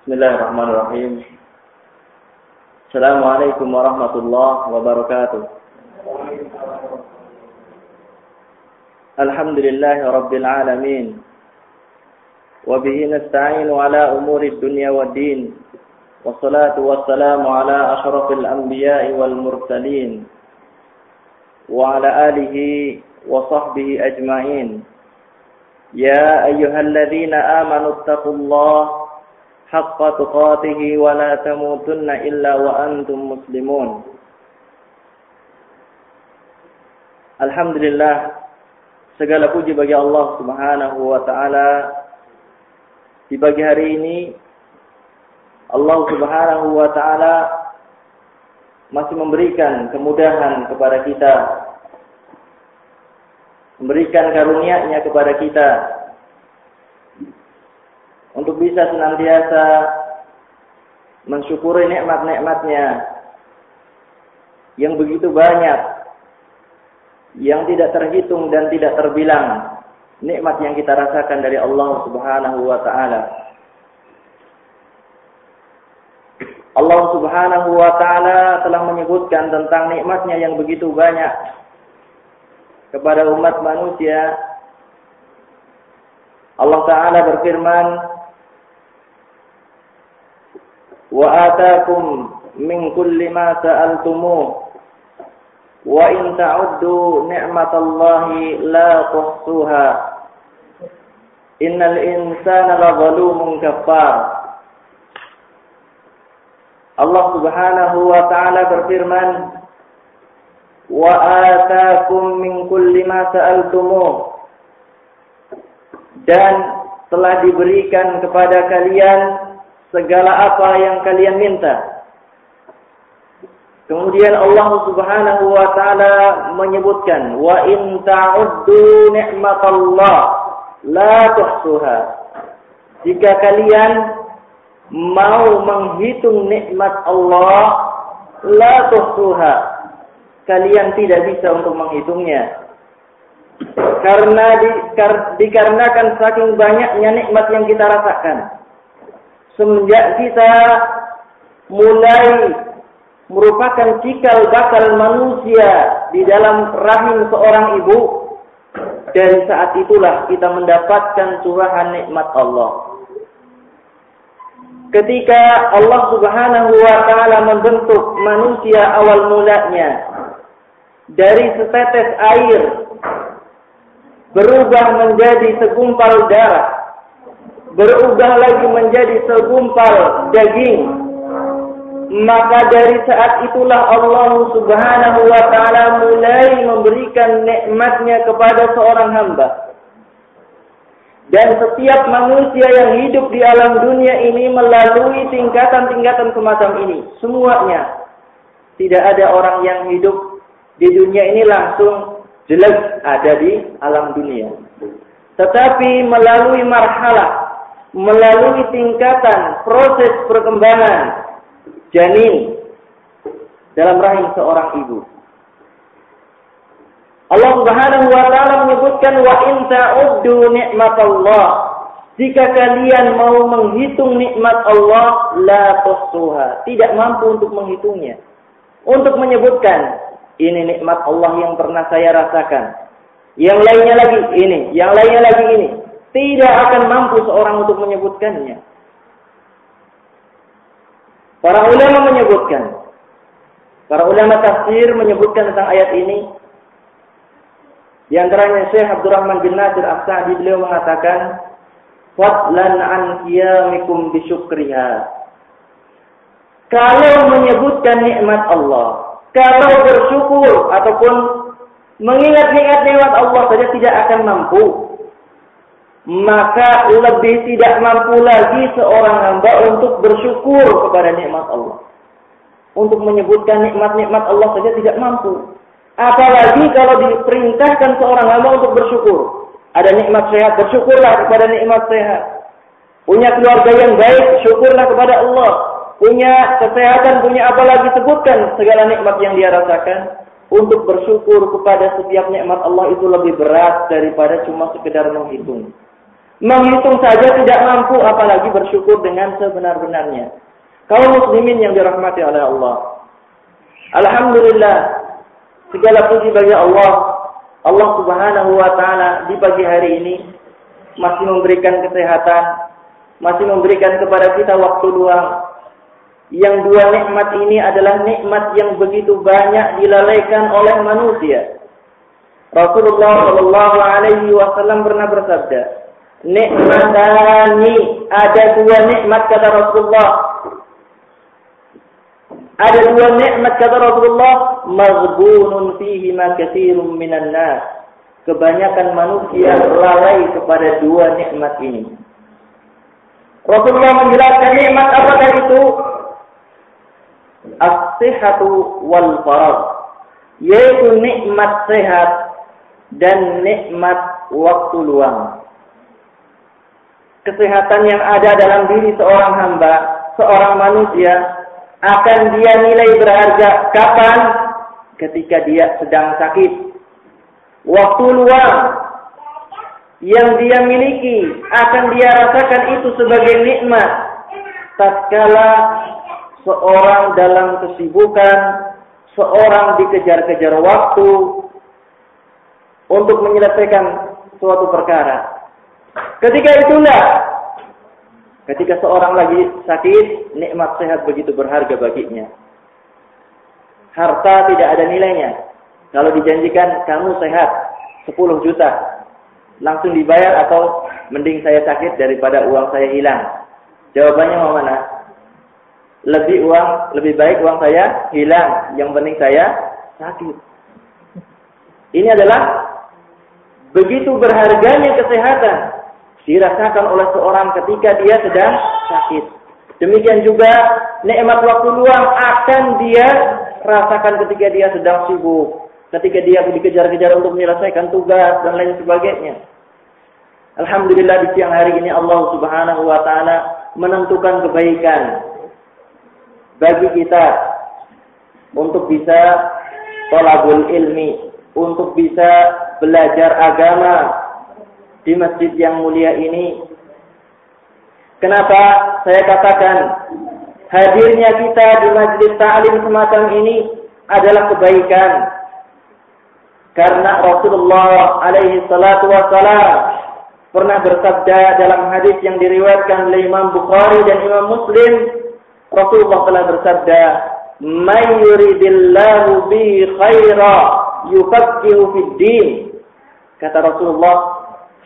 بسم الله الرحمن الرحيم السلام عليكم ورحمة الله وبركاته الحمد لله رب العالمين وبه نستعين على أمور الدنيا والدين والصلاة والسلام على أشرف الأنبياء والمرسلين وعلى آله وصحبه أجمعين يا أيها الذين آمنوا اتقوا الله حق تقاته ولا تموتن إلا وأنتم مسلمون Alhamdulillah segala puji bagi Allah Subhanahu wa taala di pagi hari ini Allah Subhanahu wa taala masih memberikan kemudahan kepada kita memberikan karunia-Nya kepada kita untuk bisa senantiasa mensyukuri nikmat-nikmatnya yang begitu banyak yang tidak terhitung dan tidak terbilang nikmat yang kita rasakan dari Allah Subhanahu wa taala. Allah Subhanahu wa taala telah menyebutkan tentang nikmatnya yang begitu banyak kepada umat manusia. Allah taala berfirman, "Wa atakum min kulli ma sa'altumuh wa in ta'uddu ni'matallahi la tuhsuha. Innal insana lazalumun kafar Allah Subhanahu wa taala berfirman wa atakum min kulli ma sa'altumuh dan telah diberikan kepada kalian segala apa yang kalian minta Kemudian Allah Subhanahu wa taala menyebutkan wa in ta'uddu ni'matallah la tuhsuha. Jika kalian mau menghitung nikmat Allah la tuhsuha. Kalian tidak bisa untuk menghitungnya. Karena di, kar, dikarenakan saking banyaknya nikmat yang kita rasakan. Semenjak kita mulai merupakan cikal bakal manusia di dalam rahim seorang ibu dari saat itulah kita mendapatkan curahan nikmat Allah. Ketika Allah Subhanahu wa taala membentuk manusia awal mulanya dari setetes air berubah menjadi segumpal darah berubah lagi menjadi segumpal daging maka dari saat itulah Allah Subhanahu wa taala mulai memberikan nikmatnya kepada seorang hamba. Dan setiap manusia yang hidup di alam dunia ini melalui tingkatan-tingkatan semacam ini, semuanya. Tidak ada orang yang hidup di dunia ini langsung jelas ada di alam dunia. Tetapi melalui marhalah, melalui tingkatan proses perkembangan, janin dalam rahim seorang ibu. Allah Subhanahu wa taala menyebutkan wa in ta'uddu ni'matallah. Jika kalian mau menghitung nikmat Allah la tuhsuha. Tidak mampu untuk menghitungnya. Untuk menyebutkan ini nikmat Allah yang pernah saya rasakan. Yang lainnya lagi ini. Yang lainnya lagi ini tidak akan mampu seorang untuk menyebutkannya Para ulama menyebutkan, para ulama tafsir menyebutkan tentang ayat ini. Di antaranya Syekh Abdurrahman bin Nasir As-Sa'di beliau mengatakan, "Fadlan an qiyamikum bisyukriha." Kalau menyebutkan nikmat Allah, kalau bersyukur ataupun mengingat-ingat nikmat Allah saja tidak akan mampu maka lebih tidak mampu lagi seorang hamba untuk bersyukur kepada nikmat Allah. Untuk menyebutkan nikmat-nikmat Allah saja tidak mampu. Apalagi kalau diperintahkan seorang hamba untuk bersyukur. Ada nikmat sehat, bersyukurlah kepada nikmat sehat. Punya keluarga yang baik, syukurlah kepada Allah. Punya kesehatan, punya apa lagi sebutkan segala nikmat yang dia rasakan. Untuk bersyukur kepada setiap nikmat Allah itu lebih berat daripada cuma sekedar menghitung. Menghitung saja tidak mampu apalagi bersyukur dengan sebenar-benarnya. Kaum muslimin yang dirahmati oleh Allah. Alhamdulillah segala puji bagi Allah. Allah Subhanahu wa taala di pagi hari ini masih memberikan kesehatan, masih memberikan kepada kita waktu luang. Yang dua nikmat ini adalah nikmat yang begitu banyak dilalaikan oleh manusia. Rasulullah Shallallahu Alaihi Wasallam pernah bersabda, nikmatani ada dua nikmat kata Rasulullah. Ada dua nikmat kata Rasulullah, maghbunun fihi ma katsirun minan nas. Kebanyakan manusia lalai kepada dua nikmat ini. Rasulullah menjelaskan nikmat apakah itu? As-sihhatu wal farad. Yaitu nikmat sehat dan nikmat waktu luang. Kesehatan yang ada dalam diri seorang hamba, seorang manusia akan dia nilai berharga kapan? Ketika dia sedang sakit, waktu luang yang dia miliki akan dia rasakan itu sebagai nikmat. Tatkala seorang dalam kesibukan seorang dikejar-kejar waktu untuk menyelesaikan suatu perkara ketika itulah ketika seorang lagi sakit nikmat sehat begitu berharga baginya harta tidak ada nilainya kalau dijanjikan kamu sehat 10 juta, langsung dibayar atau mending saya sakit daripada uang saya hilang? Jawabannya mau mana? Lebih uang, lebih baik uang saya hilang, yang penting saya sakit. Ini adalah begitu berharganya kesehatan dirasakan oleh seorang ketika dia sedang sakit. Demikian juga nikmat waktu luang akan dia rasakan ketika dia sedang sibuk ketika dia dikejar-kejar untuk menyelesaikan tugas dan lain sebagainya. Alhamdulillah di siang hari ini Allah Subhanahu wa taala menentukan kebaikan bagi kita untuk bisa tolabul ilmi, untuk bisa belajar agama di masjid yang mulia ini. Kenapa saya katakan hadirnya kita di majlis ta'lim semacam ini adalah kebaikan karena Rasulullah alaihi salatu wassalam pernah bersabda dalam hadis yang diriwayatkan oleh Imam Bukhari dan Imam Muslim, Rasulullah telah bersabda, "May yuridillahu bi khaira yufaqihu fid din." Kata Rasulullah,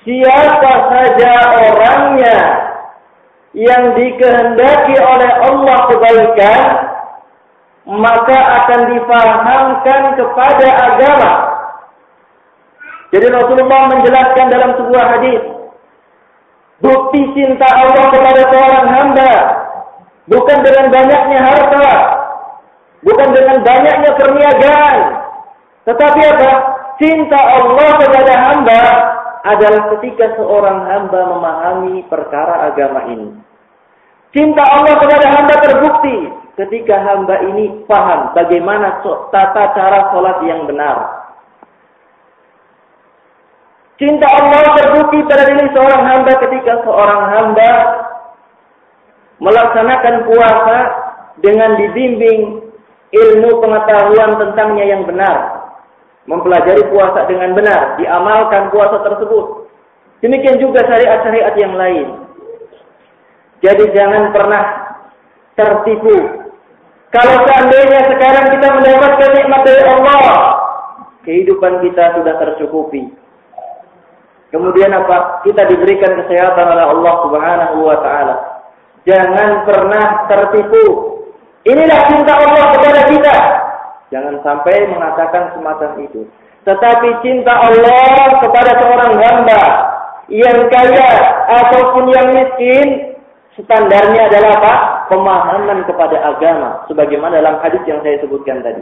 siapa saja orangnya yang dikehendaki oleh Allah kebaikan, maka akan difahamkan kepada agama jadi Rasulullah menjelaskan dalam sebuah hadis, bukti cinta Allah kepada seorang hamba bukan dengan banyaknya harta, bukan dengan banyaknya perniagaan, tetapi apa? Cinta Allah kepada hamba adalah ketika seorang hamba memahami perkara agama ini. Cinta Allah kepada hamba terbukti ketika hamba ini paham bagaimana tata cara sholat yang benar. Cinta Allah terbukti pada diri seorang hamba ketika seorang hamba melaksanakan puasa dengan dibimbing ilmu pengetahuan tentangnya yang benar. Mempelajari puasa dengan benar, diamalkan puasa tersebut. Demikian juga syariat-syariat yang lain. Jadi jangan pernah tertipu. Kalau seandainya sekarang kita mendapatkan nikmat dari Allah, kehidupan kita sudah tercukupi Kemudian apa? Kita diberikan kesehatan oleh Allah Subhanahu wa taala. Jangan pernah tertipu. Inilah cinta Allah kepada kita. Jangan sampai mengatakan semacam itu. Tetapi cinta Allah kepada seorang hamba yang kaya ataupun yang miskin standarnya adalah apa? Pemahaman kepada agama sebagaimana dalam hadis yang saya sebutkan tadi.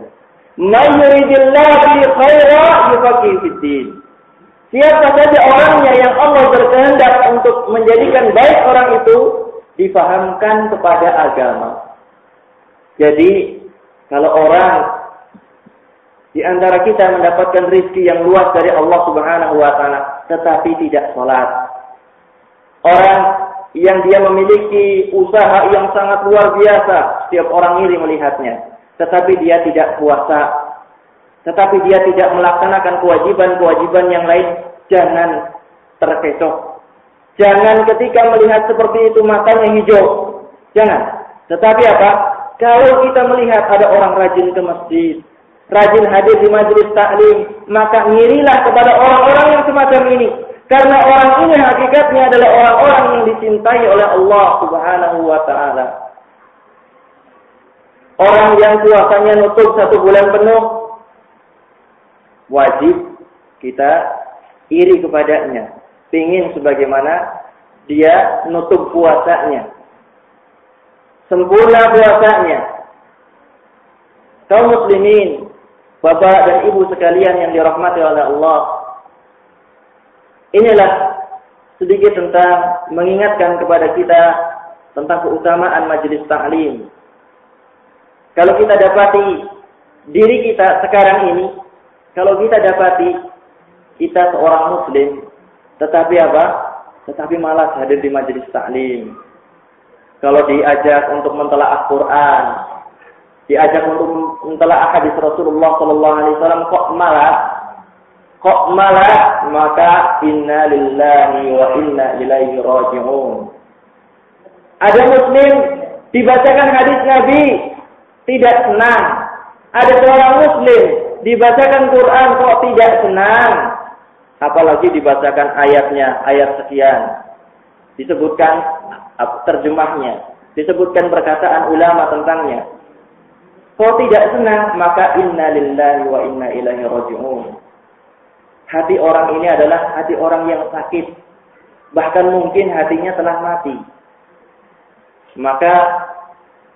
Siapa saja orangnya yang Allah berkehendak untuk menjadikan baik orang itu difahamkan kepada agama. Jadi kalau orang di antara kita mendapatkan rizki yang luas dari Allah Subhanahu wa taala tetapi tidak sholat. Orang yang dia memiliki usaha yang sangat luar biasa, setiap orang iri melihatnya. Tetapi dia tidak puasa, tetapi dia tidak melaksanakan kewajiban-kewajiban yang lain, jangan terkecoh. Jangan ketika melihat seperti itu matanya hijau. Jangan. Tetapi apa? Kalau kita melihat ada orang rajin ke masjid, rajin hadir di majelis taklim, maka ngirilah kepada orang-orang yang semacam ini. Karena orang ini hakikatnya adalah orang-orang yang dicintai oleh Allah Subhanahu wa taala. Orang yang puasanya nutup satu bulan penuh wajib kita iri kepadanya. Pingin sebagaimana dia nutup puasanya. Sempurna puasanya. Kaum muslimin Bapak dan Ibu sekalian yang dirahmati oleh Allah. Inilah sedikit tentang mengingatkan kepada kita tentang keutamaan majelis taklim. Kalau kita dapati diri kita sekarang ini, kalau kita dapati kita seorang muslim, tetapi apa? Tetapi malas hadir di majelis taklim. Kalau diajak untuk mentelaah Quran, diajak untuk mentelaah hadis Rasulullah Sallallahu Alaihi Wasallam kok malah kok malah maka inna lillahi wa inna ilaihi raji'un. Ada muslim dibacakan hadis Nabi tidak senang. Ada seorang muslim dibacakan Quran kok tidak senang. Apalagi dibacakan ayatnya, ayat sekian. Disebutkan terjemahnya, disebutkan perkataan ulama tentangnya. Kalau tidak senang, maka inna lillahi wa inna ilaihi raji'un. Hati orang ini adalah hati orang yang sakit. Bahkan mungkin hatinya telah mati. Maka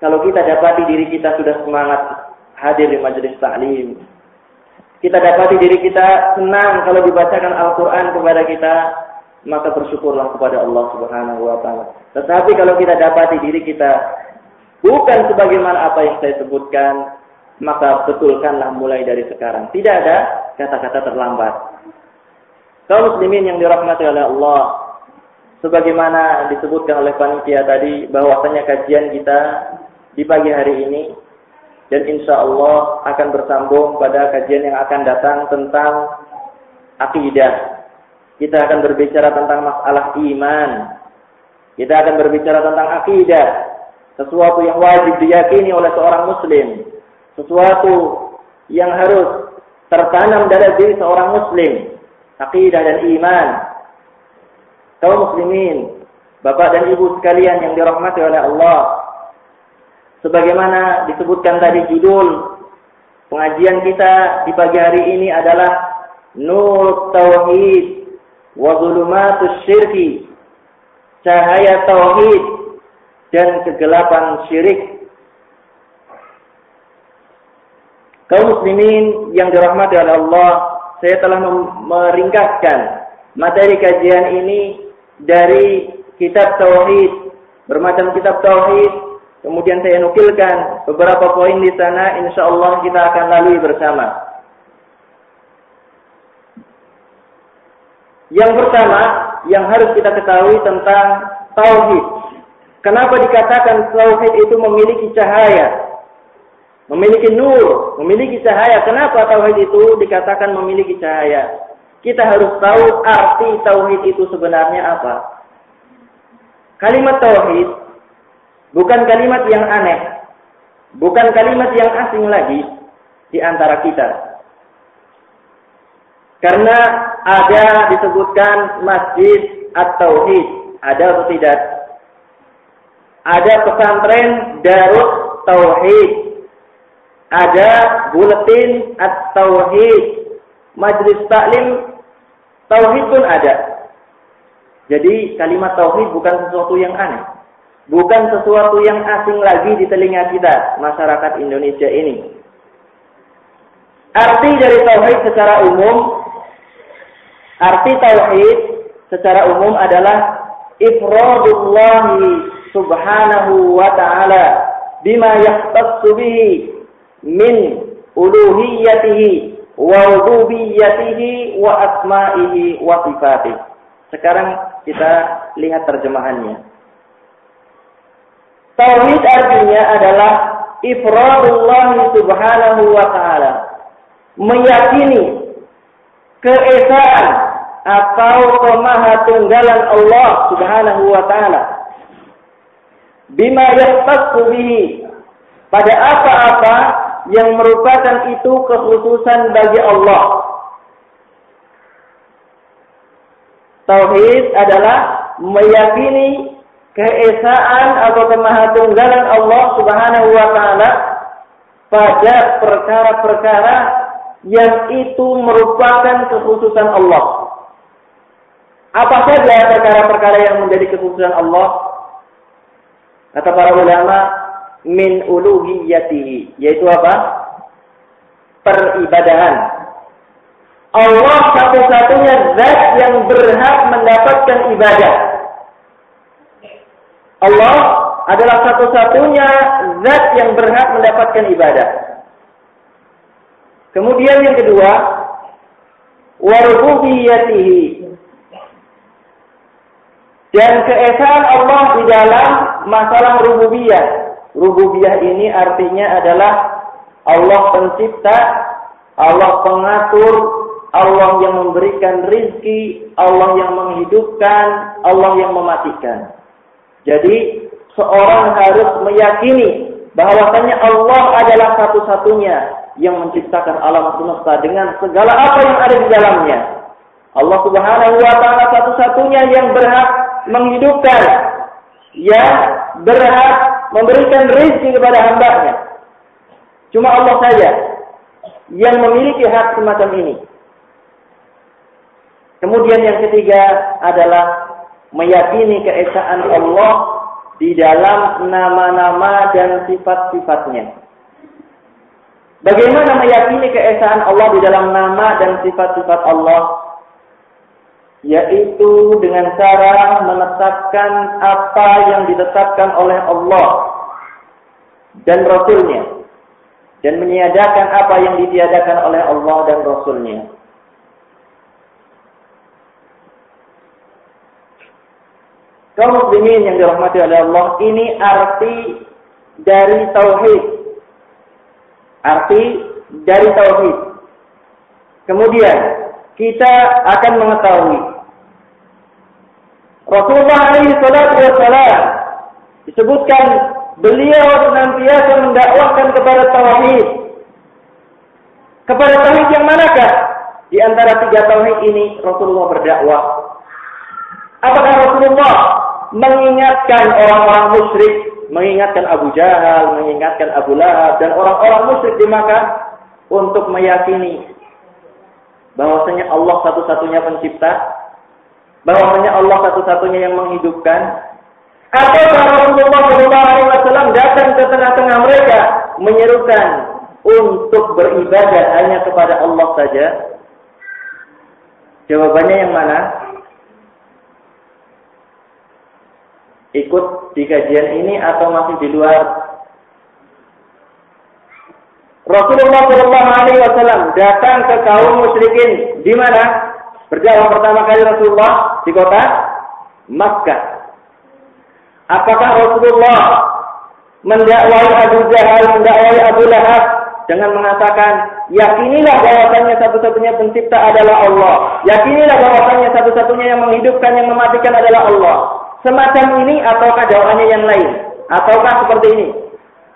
kalau kita dapati diri kita sudah semangat hadir di majelis taklim, kita dapati diri kita senang kalau dibacakan Al-Quran kepada kita, maka bersyukurlah kepada Allah Subhanahu wa taala. Tetapi kalau kita dapati diri kita bukan sebagaimana apa yang saya sebutkan, maka betulkanlah mulai dari sekarang. Tidak ada kata-kata terlambat. Kaum muslimin yang dirahmati oleh Allah, sebagaimana disebutkan oleh panitia tadi bahwasanya kajian kita di pagi hari ini dan insya Allah akan bersambung pada kajian yang akan datang tentang akidah. Kita akan berbicara tentang masalah iman. Kita akan berbicara tentang akidah sesuatu yang wajib diyakini oleh seorang muslim, sesuatu yang harus tertanam dalam diri seorang muslim, akidah dan iman. Kaum muslimin, Bapak dan Ibu sekalian yang dirahmati oleh Allah, sebagaimana disebutkan tadi judul pengajian kita di pagi hari ini adalah Nur Tauhid wa Zulumatus Syirki. Cahaya tauhid dan kegelapan syirik. Kaum muslimin yang dirahmati oleh Allah, saya telah meringkaskan materi kajian ini dari kitab tauhid, bermacam kitab tauhid. Kemudian saya nukilkan beberapa poin di sana, insya Allah kita akan lalui bersama. Yang pertama, yang harus kita ketahui tentang tauhid. Kenapa dikatakan tauhid itu memiliki cahaya? Memiliki nur, memiliki cahaya. Kenapa tauhid itu dikatakan memiliki cahaya? Kita harus tahu arti tauhid itu sebenarnya apa. Kalimat tauhid bukan kalimat yang aneh, bukan kalimat yang asing lagi di antara kita. Karena ada disebutkan masjid at-tauhid, ada atau tidak? Ada pesantren Darut Tauhid, ada buletin At-Tauhid, Majlis Taklim Tauhid pun ada. Jadi kalimat tauhid bukan sesuatu yang aneh. Bukan sesuatu yang asing lagi di telinga kita, masyarakat Indonesia ini. Arti dari tauhid secara umum, arti tauhid secara umum adalah ifradullahi subhanahu wa ta'ala bima yahtassu bihi min uluhiyatihi wa rububiyyatihi wa asma'ihi wa sifatihi. Sekarang kita lihat terjemahannya. Tauhid artinya adalah ifradullah subhanahu wa ta'ala. Meyakini keesaan atau kemahatunggalan Allah subhanahu wa ta'ala. Bima yahtassu. Pada apa-apa yang merupakan itu kekhususan bagi Allah. Tauhid adalah meyakini keesaan atau kemahatunggalan Allah Subhanahu wa taala pada perkara-perkara yang itu merupakan kekhususan Allah. Apa saja perkara-perkara yang menjadi kekhususan Allah? Kata para ulama, min uluhiyatihi, yaitu apa? Peribadahan. Allah satu-satunya zat yang berhak mendapatkan ibadah. Allah adalah satu-satunya zat yang berhak mendapatkan ibadah. Kemudian yang kedua, warububiyatihi. Dan keesaan Allah di dalam masalah rububiyah. Rububiyah ini artinya adalah Allah pencipta, Allah pengatur, Allah yang memberikan rizki, Allah yang menghidupkan, Allah yang mematikan. Jadi seorang harus meyakini bahwasanya Allah adalah satu-satunya yang menciptakan alam semesta dengan segala apa yang ada di dalamnya. Allah Subhanahu wa taala satu-satunya yang berhak menghidupkan, yang berhak memberikan rezeki kepada hambanya. Cuma Allah saja yang memiliki hak semacam ini. Kemudian yang ketiga adalah meyakini keesaan Allah di dalam nama-nama dan sifat-sifatnya. Bagaimana meyakini keesaan Allah di dalam nama dan sifat-sifat Allah? Yaitu dengan cara menetapkan apa yang ditetapkan oleh Allah dan Rasulnya. Dan meniadakan apa yang ditiadakan oleh Allah dan Rasulnya. Kaum muslimin yang dirahmati oleh Allah, ini arti dari tauhid. Arti dari tauhid. Kemudian kita akan mengetahui Rasulullah alaihi salatu wassalam disebutkan beliau senantiasa mendakwahkan kepada tauhid. Kepada tauhid yang manakah? Di antara tiga tauhid ini Rasulullah berdakwah. Apakah Rasulullah mengingatkan orang-orang musyrik, mengingatkan Abu Jahal, mengingatkan Abu Lahab dan orang-orang musyrik di Makkah untuk meyakini bahwasanya Allah satu-satunya pencipta, bahwasanya Allah satu-satunya yang menghidupkan. Atau Rasulullah SAW datang ke tengah-tengah mereka menyerukan untuk beribadah hanya kepada Allah saja? Jawabannya yang mana? ikut di kajian ini atau masih di luar? Rasulullah Shallallahu Alaihi Wasallam datang ke kaum musyrikin di mana? Berjalan pertama kali Rasulullah di kota Makkah. Apakah Rasulullah mendakwai Abu Jahal, mendakwai Abu Lahab dengan mengatakan, yakinilah bahwasanya satu-satunya pencipta adalah Allah. Yakinilah bahwasanya satu-satunya yang menghidupkan, yang mematikan adalah Allah semacam ini ataukah jawabannya yang lain? Ataukah seperti ini?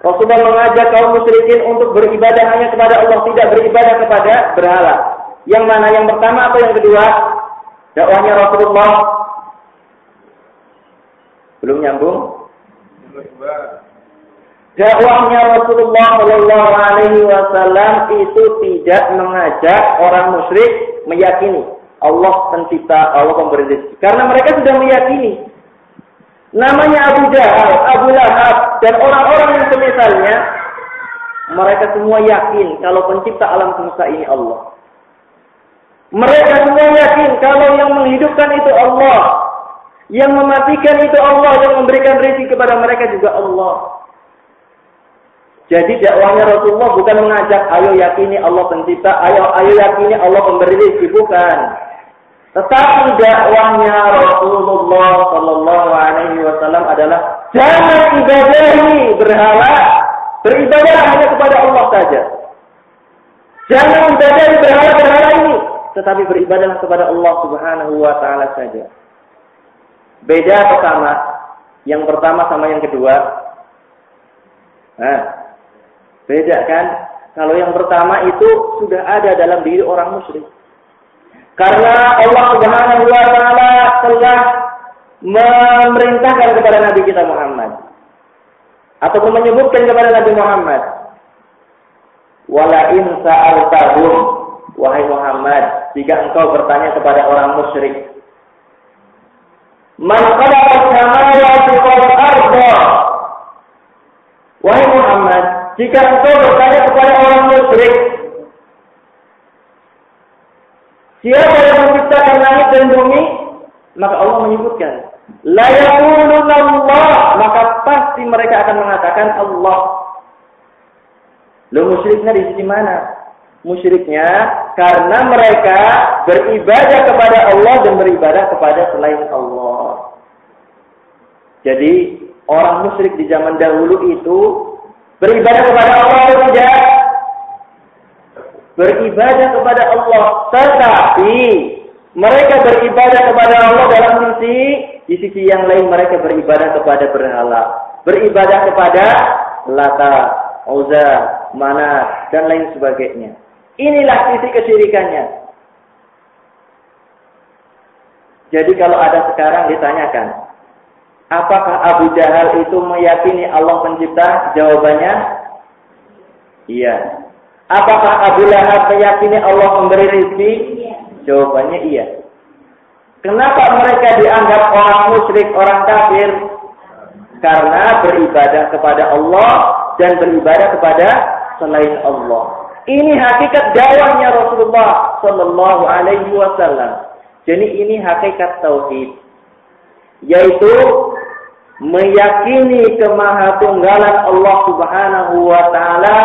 Rasulullah mengajak kaum musyrikin untuk beribadah hanya kepada Allah, tidak beribadah kepada berhala. Yang mana yang pertama atau yang kedua? Dakwahnya Rasulullah belum nyambung. Dakwahnya Rasulullah Shallallahu Alaihi Wasallam itu tidak mengajak orang musyrik meyakini Allah pencipta, Allah pemberi rezeki. Karena mereka sudah meyakini namanya Abu Jahal, Abu Lahab, dan orang-orang yang semisalnya, mereka semua yakin kalau pencipta alam semesta ini Allah. Mereka semua yakin kalau yang menghidupkan itu Allah. Yang mematikan itu Allah, yang memberikan rezeki kepada mereka juga Allah. Jadi dakwahnya Rasulullah bukan mengajak ayo yakini Allah pencipta, ayo ayo yakini Allah pemberi rezeki, bukan. Tetapi dakwahnya Rasulullah Shallallahu Alaihi Wasallam adalah jangan ibadahi berhala, beribadah hanya kepada Allah saja. Jangan ibadahi berhala-berhala ini, tetapi beribadahlah kepada Allah Subhanahu Wa Taala saja. Beda pertama, yang pertama sama yang kedua. Nah, beda kan? Kalau yang pertama itu sudah ada dalam diri orang musyrik. Karena Allah Subhanahu wa taala telah memerintahkan kepada Nabi kita Muhammad. Atau menyebutkan kepada Nabi Muhammad. Wala in sa'altahum wahai Muhammad jika engkau bertanya kepada orang musyrik man khalaqa samawati wal arda? Wahai Muhammad jika engkau bertanya kepada orang musyrik Siapa yang menciptakan langit dan bumi? Maka Allah menyebutkan, la maka pasti mereka akan mengatakan Allah. Lo musyriknya di sisi mana? Musyriknya karena mereka beribadah kepada Allah dan beribadah kepada selain Allah. Jadi orang musyrik di zaman dahulu itu beribadah kepada Allah atau tidak? Beribadah kepada Allah, tetapi mereka beribadah kepada Allah dalam sisi di sisi yang lain mereka beribadah kepada berhala, beribadah kepada Lata, Uzza, Mana dan lain sebagainya. Inilah sisi kesyirikannya. Jadi kalau ada sekarang ditanyakan, apakah Abu Jahal itu meyakini Allah pencipta? Jawabannya, iya. Apakah Abu Lahab meyakini Allah memberi rezeki? Jawabannya iya. Kenapa mereka dianggap orang musyrik, orang kafir? Karena beribadah kepada Allah dan beribadah kepada selain Allah. Ini hakikat dakwahnya Rasulullah Sallallahu Alaihi Wasallam. Jadi ini hakikat tauhid, yaitu meyakini kemahatunggalan Allah Subhanahu Wa Taala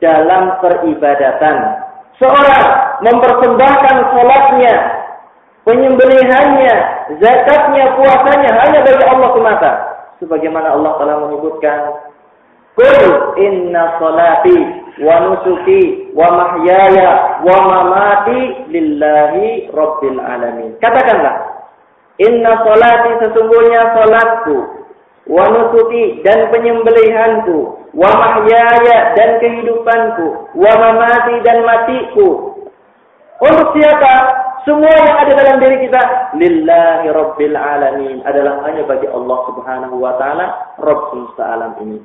dalam peribadatan. Seorang mempersembahkan sholatnya, penyembelihannya, zakatnya, puasanya hanya bagi Allah semata. Sebagaimana Allah telah menyebutkan, Kul inna salati wa nusuki wa mahyaya wa mamati lillahi rabbil alamin. Katakanlah, inna salati sesungguhnya salatku, wa nusuki dan penyembelihanku, wa mahyaya dan kehidupanku, wa mamati dan matiku. Untuk siapa? Semua yang ada dalam diri kita lillahi rabbil alamin adalah hanya bagi Allah Subhanahu wa taala Rabb semesta alam ini.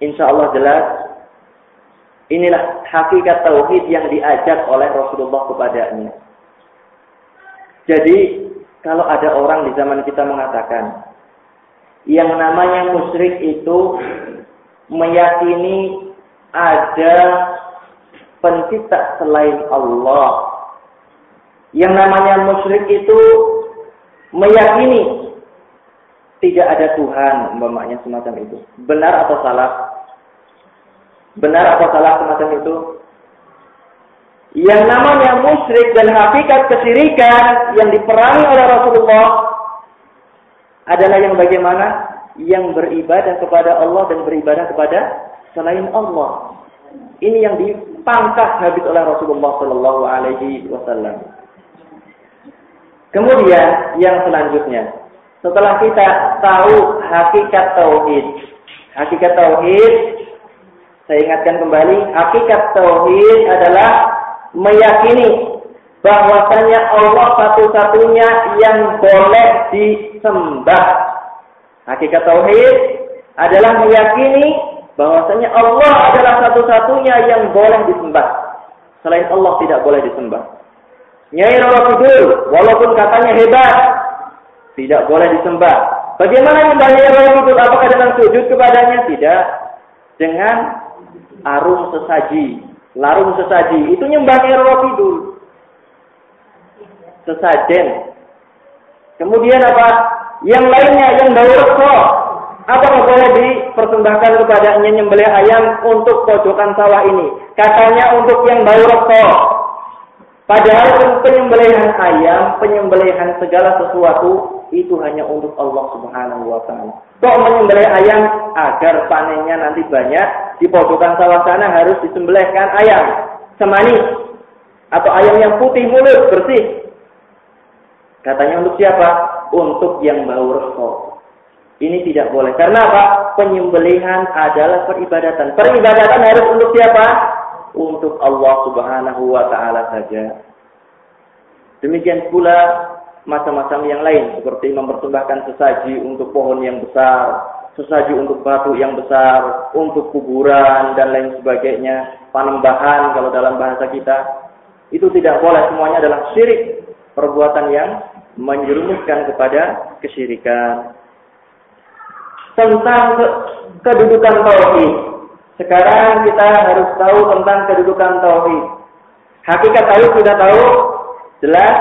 Insya Allah jelas inilah hakikat tauhid yang diajak oleh Rasulullah kepadanya. Jadi kalau ada orang di zaman kita mengatakan yang namanya musyrik itu meyakini ada pencipta selain Allah. Yang namanya musyrik itu meyakini tidak ada Tuhan, umpamanya semacam itu. Benar atau salah? Benar atau salah semacam itu? Yang namanya musyrik dan hakikat kesyirikan yang diperangi oleh Rasulullah adalah yang bagaimana? Yang beribadah kepada Allah dan beribadah kepada selain Allah. Ini yang dipangkas habis oleh Rasulullah Shallallahu Alaihi Wasallam. Kemudian yang selanjutnya, setelah kita tahu hakikat tauhid, hakikat tauhid, saya ingatkan kembali, hakikat tauhid adalah meyakini bahwasanya Allah satu-satunya yang boleh disembah. Hakikat tauhid adalah meyakini bahwasanya Allah adalah satu-satunya yang boleh disembah. Selain Allah tidak boleh disembah. Nyai Rawafidul, walaupun katanya hebat, tidak boleh disembah. Bagaimana nyembah Nyai Rawafidul? Apakah dengan sujud kepadanya? Tidak. Dengan arum sesaji, larung sesaji. Itu nyembah Nyai Rawafidul sesajen. Kemudian apa? Yang lainnya yang reko. Apakah boleh dipersembahkan kepadanya nyembelih ayam untuk pojokan sawah ini? Katanya untuk yang reko. Padahal penyembelihan ayam, penyembelihan segala sesuatu itu hanya untuk Allah Subhanahu wa taala. Kok menyembelih ayam agar panennya nanti banyak, di pojokan sawah sana harus disembelihkan ayam semanis atau ayam yang putih mulut bersih. Katanya untuk siapa? Untuk yang bau resok. Ini tidak boleh. Karena apa? Penyembelihan adalah peribadatan. Peribadatan harus untuk siapa? Untuk Allah Subhanahu wa taala saja. Demikian pula macam-macam yang lain seperti mempersembahkan sesaji untuk pohon yang besar, sesaji untuk batu yang besar, untuk kuburan dan lain sebagainya, panembahan kalau dalam bahasa kita. Itu tidak boleh, semuanya adalah syirik, perbuatan yang menjerumuskan kepada kesyirikan tentang ke kedudukan tauhid. Sekarang kita harus tahu tentang kedudukan tauhid. Hakikat tauhid sudah tahu? Jelas?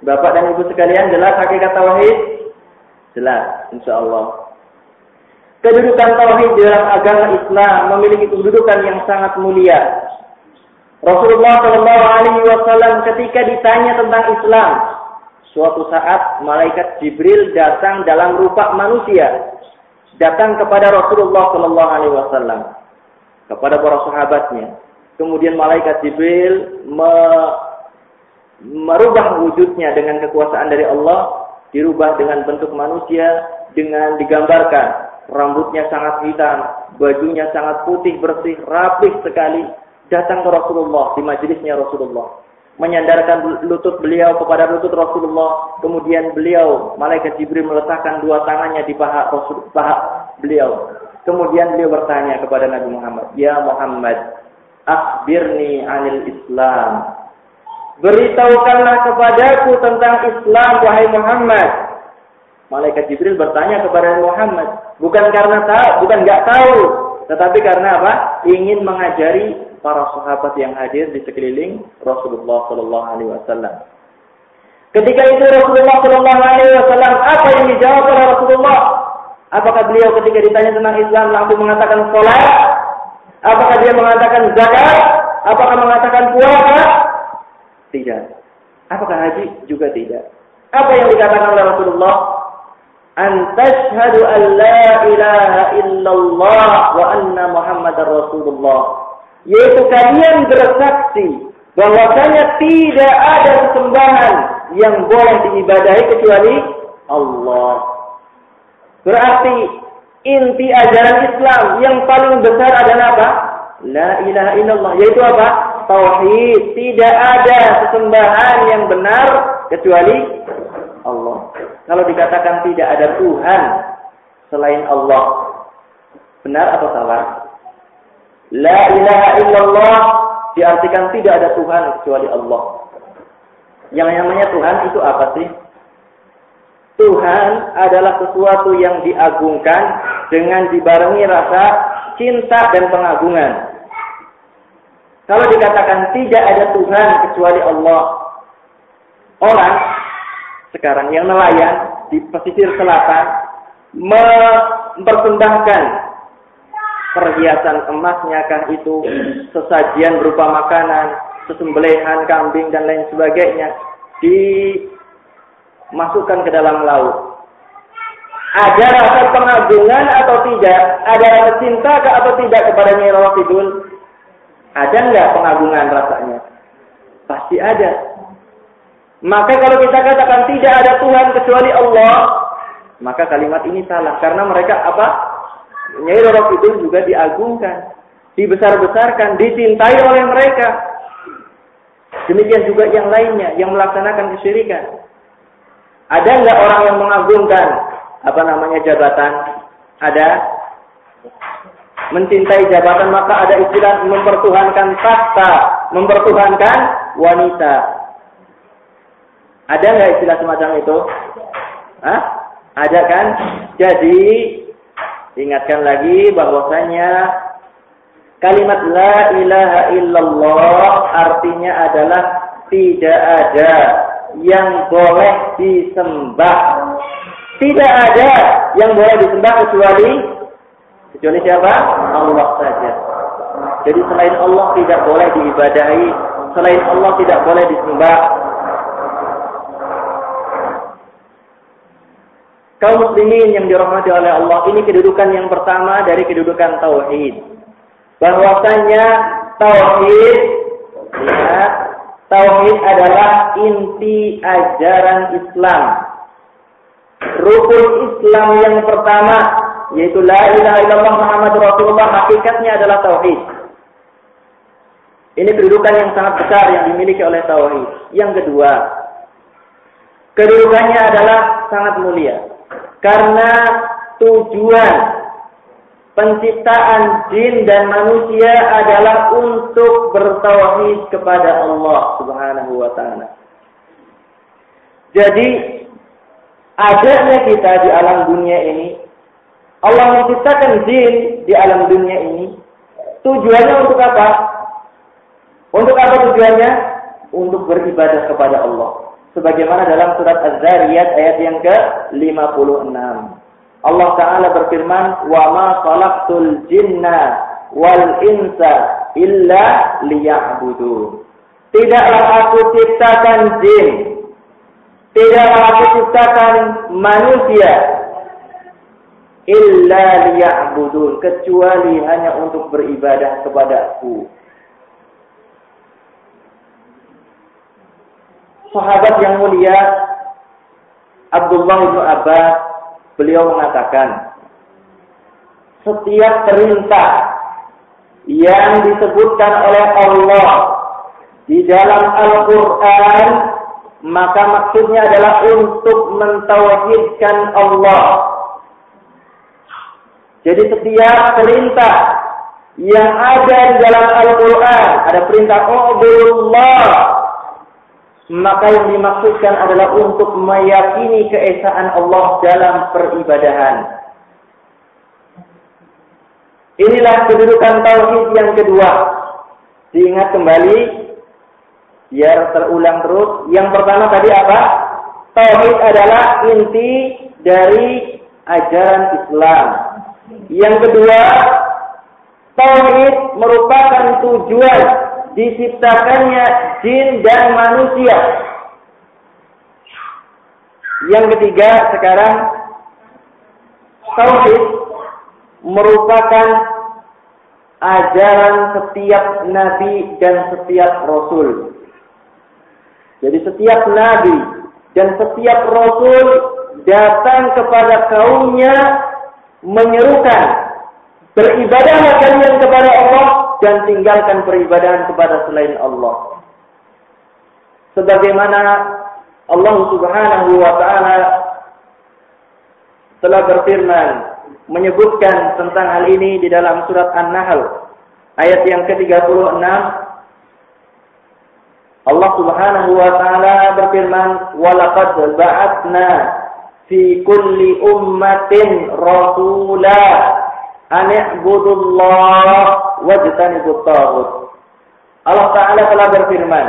Bapak dan Ibu sekalian jelas hakikat tauhid? Jelas, insya Allah. Kedudukan tauhid dalam agama Islam memiliki kedudukan yang sangat mulia. Rasulullah Shallallahu Alaihi Wasallam ketika ditanya tentang Islam, suatu saat malaikat Jibril datang dalam rupa manusia. Datang kepada Rasulullah Shallallahu Alaihi Wasallam kepada para sahabatnya. Kemudian malaikat Jibril me merubah wujudnya dengan kekuasaan dari Allah, dirubah dengan bentuk manusia, dengan digambarkan. Rambutnya sangat hitam, bajunya sangat putih bersih, rapih sekali, datang ke Rasulullah di majelisnya Rasulullah menyandarkan lutut beliau kepada lutut Rasulullah. Kemudian beliau, malaikat Jibril meletakkan dua tangannya di paha Rasul, paha beliau. Kemudian beliau bertanya kepada Nabi Muhammad, "Ya Muhammad, akhbirni anil Islam." Beritahukanlah kepadaku tentang Islam wahai Muhammad. Malaikat Jibril bertanya kepada Muhammad, bukan karena tahu, bukan nggak tahu, tetapi karena apa? Ingin mengajari para sahabat yang hadir di sekeliling Rasulullah Shallallahu Alaihi Wasallam. Ketika itu Rasulullah Shallallahu Alaihi Wasallam apa yang dijawab oleh Rasulullah? Apakah beliau ketika ditanya tentang Islam langsung mengatakan sholat? Apakah dia mengatakan zakat? Apakah mengatakan puasa? Tidak. Apakah haji? Juga tidak. Apa yang dikatakan oleh Rasulullah? Antashhadu an la ilaha illallah wa anna Muhammadar Rasulullah yaitu kalian bersaksi bahwasanya tidak ada sesembahan yang boleh diibadahi kecuali Allah. Berarti inti ajaran Islam yang paling besar adalah apa? La ilaha illallah. Yaitu apa? Tauhid. Tidak ada sesembahan yang benar kecuali Allah. Kalau dikatakan tidak ada Tuhan selain Allah, benar atau salah? La ilaha illallah diartikan tidak ada Tuhan kecuali Allah. Yang namanya Tuhan itu apa sih? Tuhan adalah sesuatu yang diagungkan dengan dibarengi rasa cinta dan pengagungan. Kalau dikatakan tidak ada Tuhan kecuali Allah, orang sekarang yang nelayan di pesisir selatan mempersembahkan perhiasan emasnya kah itu, sesajian berupa makanan, sesembelihan kambing dan lain sebagainya dimasukkan ke dalam laut. Ada rasa pengagungan atau tidak? Ada rasa cinta atau tidak kepada Nyai Rawafidul? Ada enggak pengagungan rasanya? Pasti ada. Maka kalau kita katakan tidak ada Tuhan kecuali Allah, maka kalimat ini salah karena mereka apa? Nyai Roro Kidul juga diagungkan, dibesar-besarkan, dicintai oleh mereka. Demikian juga yang lainnya yang melaksanakan kesyirikan. Ada nggak orang yang mengagungkan apa namanya jabatan? Ada. Mencintai jabatan maka ada istilah mempertuhankan tahta, mempertuhankan wanita. Ada nggak istilah semacam itu? Hah? Ada kan? Jadi Ingatkan lagi bahwasanya kalimat la ilaha illallah artinya adalah tidak ada yang boleh disembah. Tidak ada yang boleh disembah kecuali kecuali siapa? Allah saja. Jadi selain Allah tidak boleh diibadahi Selain Allah tidak boleh disembah. Kaum muslimin yang dirahmati oleh Allah, ini kedudukan yang pertama dari kedudukan tauhid. Bahwasanya tauhid ya, tauhid adalah inti ajaran Islam. Rukun Islam yang pertama yaitu la ilaha illallah Muhammad Rasulullah hakikatnya adalah tauhid. Ini kedudukan yang sangat besar yang dimiliki oleh tauhid. Yang kedua, kedudukannya adalah sangat mulia. Karena tujuan penciptaan jin dan manusia adalah untuk bertauhid kepada Allah Subhanahu wa taala. Jadi adanya kita di alam dunia ini Allah menciptakan jin di alam dunia ini tujuannya untuk apa? Untuk apa tujuannya? Untuk beribadah kepada Allah. Sebagaimana dalam surat Az-Zariyat ayat yang ke-56. Allah Ta'ala berfirman, Wa ma khalaqtul jinna wal insa illa liya'budu. Tidaklah aku ciptakan jin. Tidaklah aku ciptakan manusia. Illa liya'budun. Kecuali hanya untuk beribadah kepada sahabat yang mulia Abdullah bin Abbas beliau mengatakan setiap perintah yang disebutkan oleh Allah di dalam Al-Quran maka maksudnya adalah untuk mentauhidkan Allah. Jadi setiap perintah yang ada di dalam Al-Quran ada perintah Allah maka yang dimaksudkan adalah untuk meyakini keesaan Allah dalam peribadahan. Inilah kedudukan tauhid yang kedua. Diingat kembali biar terulang terus. Yang pertama tadi apa? Tauhid adalah inti dari ajaran Islam. Yang kedua, tauhid merupakan tujuan diciptakannya jin dan manusia. Yang ketiga sekarang tauhid merupakan ajaran setiap nabi dan setiap rasul. Jadi setiap nabi dan setiap rasul datang kepada kaumnya menyerukan beribadahlah kalian kepada Allah dan tinggalkan peribadahan kepada selain Allah. Sebagaimana Allah Subhanahu wa taala telah berfirman menyebutkan tentang hal ini di dalam surat An-Nahl ayat yang ke-36 Allah Subhanahu wa taala berfirman walaqad ba'atna fi kulli ummatin rasula Ani'budullah wajtanibut taghut. Allah Ta'ala telah berfirman,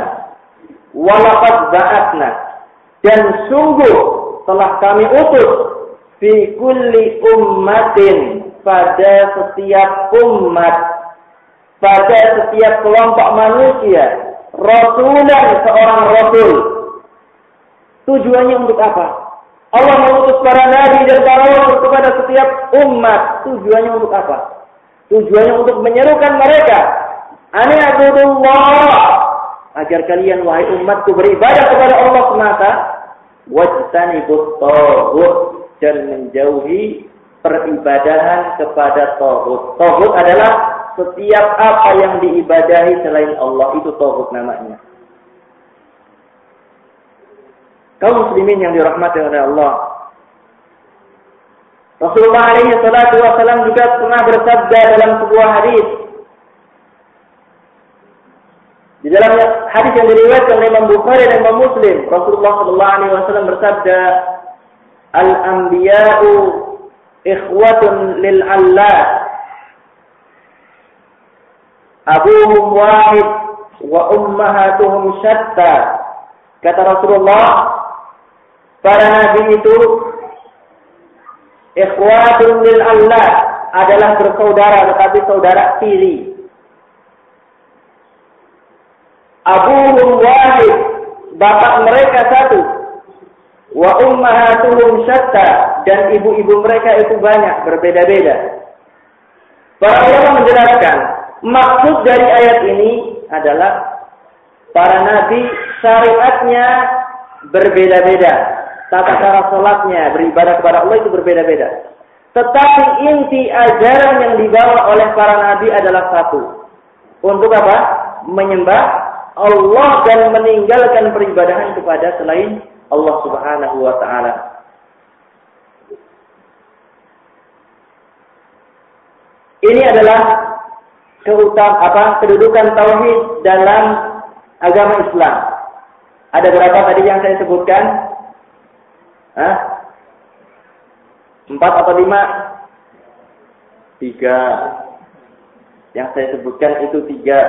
Walaqad ba'atna dan sungguh telah kami utus fi kulli ummatin pada setiap umat pada setiap kelompok manusia rasulan seorang rasul. Tujuannya untuk apa Allah mengutus para nabi dan para rasul kepada setiap umat. Tujuannya untuk apa? Tujuannya untuk menyerukan mereka. Ani. Agar kalian wahai umatku beribadah kepada Allah semata. Wajtanibut tawud. Dan menjauhi peribadahan kepada tawud. Tawud adalah setiap apa yang diibadahi selain Allah. Itu tawud namanya kaum muslimin yang dirahmati oleh Allah. Rasulullah alaihi salatu wasallam juga pernah bersabda dalam sebuah hadis. Di dalam hadis yang diriwayatkan oleh Imam Bukhari dan Imam Muslim, Rasulullah sallallahu alaihi wasallam bersabda, "Al-anbiya'u ikhwatun lil Allah. Abuhum wahid wa ummahatuhum syatta." Kata Rasulullah, para nabi itu ikhwatun lil Allah adalah bersaudara tetapi saudara tiri. abuhum wahid, bapak mereka satu. Wa ummahatuhum syatta dan ibu-ibu mereka itu banyak, berbeda-beda. Para ulama menjelaskan, maksud dari ayat ini adalah para nabi syariatnya berbeda-beda. Tata cara sholatnya, beribadah kepada Allah itu berbeda-beda. Tetapi inti ajaran yang dibawa oleh para nabi adalah satu. Untuk apa? Menyembah Allah dan meninggalkan peribadahan kepada selain Allah Subhanahu wa taala. Ini adalah keutam apa kedudukan tauhid dalam agama Islam. Ada berapa tadi yang saya sebutkan? Hah? Empat atau lima? Tiga. Yang saya sebutkan itu tiga.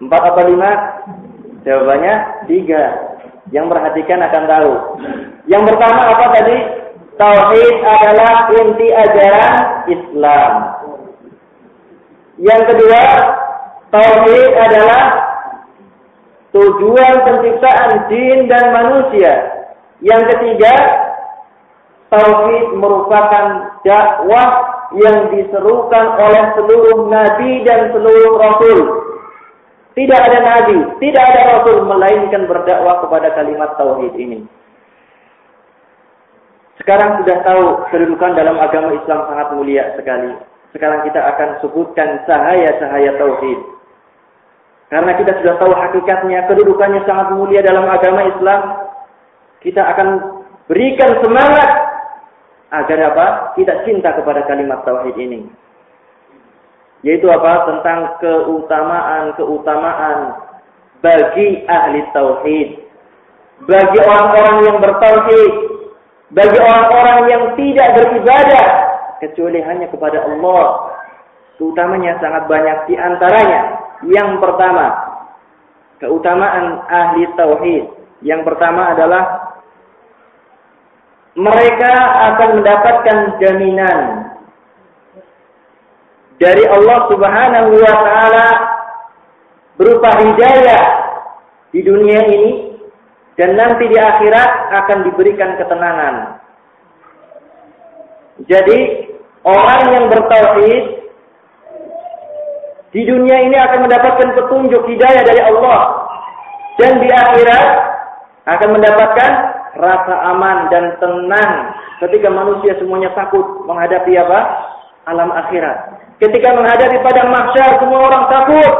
Empat atau lima? Jawabannya tiga. Yang perhatikan akan tahu. Yang pertama apa tadi? Tauhid adalah inti ajaran Islam. Yang kedua, tauhid adalah tujuan penciptaan jin dan manusia. Yang ketiga, tauhid merupakan dakwah yang diserukan oleh seluruh nabi dan seluruh rasul. Tidak ada nabi, tidak ada rasul melainkan berdakwah kepada kalimat tauhid ini. Sekarang sudah tahu kedudukan dalam agama Islam sangat mulia sekali. Sekarang kita akan sebutkan cahaya-cahaya tauhid. Karena kita sudah tahu hakikatnya, kedudukannya sangat mulia dalam agama Islam. Kita akan berikan semangat agar apa? Kita cinta kepada kalimat tauhid ini. Yaitu apa? Tentang keutamaan-keutamaan bagi ahli tauhid. Bagi orang-orang yang bertauhid. Bagi orang-orang yang tidak beribadah. Kecuali hanya kepada Allah. Keutamanya sangat banyak di antaranya. Yang pertama. Keutamaan ahli tauhid. Yang pertama adalah mereka akan mendapatkan jaminan dari Allah Subhanahu wa taala berupa hidayah di dunia ini dan nanti di akhirat akan diberikan ketenangan. Jadi orang yang bertauhid di dunia ini akan mendapatkan petunjuk hidayah dari Allah dan di akhirat akan mendapatkan rasa aman dan tenang ketika manusia semuanya takut menghadapi apa? alam akhirat. Ketika menghadapi pada mahsyar semua orang takut.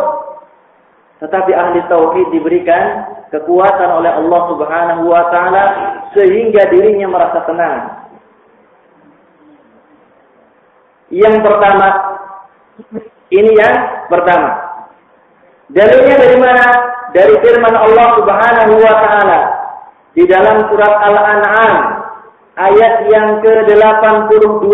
Tetapi ahli tauhid diberikan kekuatan oleh Allah Subhanahu wa taala sehingga dirinya merasa tenang. Yang pertama ini yang pertama. Dalilnya dari mana? Dari firman Allah Subhanahu wa taala di dalam surat Al-An'am ayat yang ke-82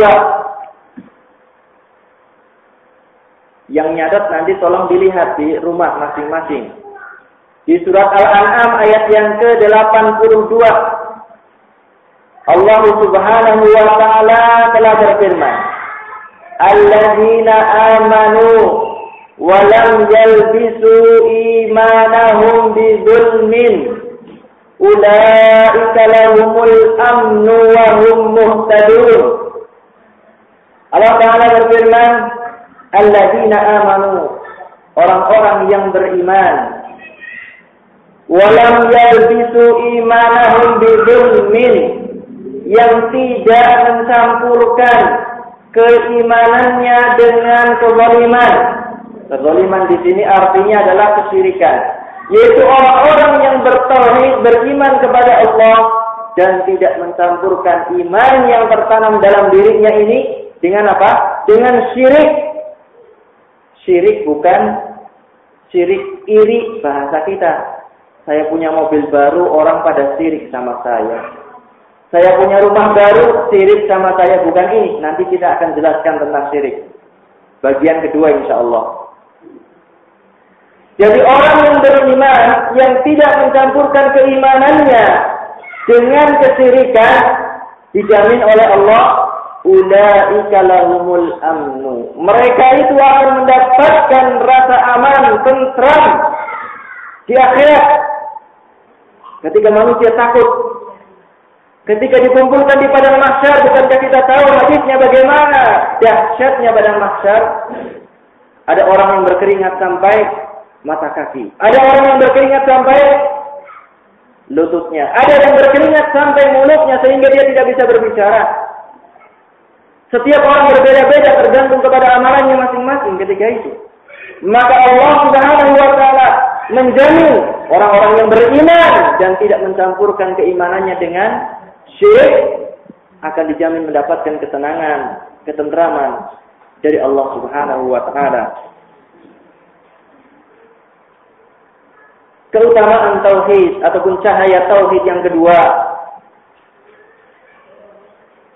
Yang nyadat nanti tolong dilihat di rumah masing-masing. Di surat Al-An'am ayat yang ke-82. Allah Subhanahu wa taala telah berfirman, "Alladzina amanu wa lam yalbisu imanahum bidzulmin ulaika lahumul amnu wa hum muhtadun." Allah Taala berfirman, alladzina amanu orang-orang yang beriman walam yalbisu imanahum bidzulmin yang tidak mencampurkan keimanannya dengan kezaliman. Kezaliman di sini artinya adalah kesyirikan, yaitu orang-orang yang bertauhid, beriman kepada Allah dan tidak mencampurkan iman yang tertanam dalam dirinya ini dengan apa? Dengan syirik Syirik bukan syirik iri bahasa kita. Saya punya mobil baru, orang pada syirik sama saya. Saya punya rumah baru, syirik sama saya. Bukan ini. Nanti kita akan jelaskan tentang syirik. Bagian kedua insya Allah. Jadi orang yang beriman, yang tidak mencampurkan keimanannya dengan kesyirikan, dijamin oleh Allah ulaika lahumul amnu. Mereka itu akan mendapatkan rasa aman, tentram di akhirat. Ketika manusia takut, ketika dikumpulkan di padang mahsyar, bukankah kita tahu hadisnya bagaimana dahsyatnya padang mahsyar? Ada orang yang berkeringat sampai mata kaki. Ada orang yang berkeringat sampai lututnya. Ada yang berkeringat sampai mulutnya sehingga dia tidak bisa berbicara. Setiap orang berbeda-beda tergantung kepada amalannya masing-masing ketika itu. Maka Allah Subhanahu wa taala menjamin orang-orang yang beriman dan tidak mencampurkan keimanannya dengan syirik akan dijamin mendapatkan ketenangan, ketentraman dari Allah Subhanahu wa taala. Keutamaan tauhid ataupun cahaya tauhid yang kedua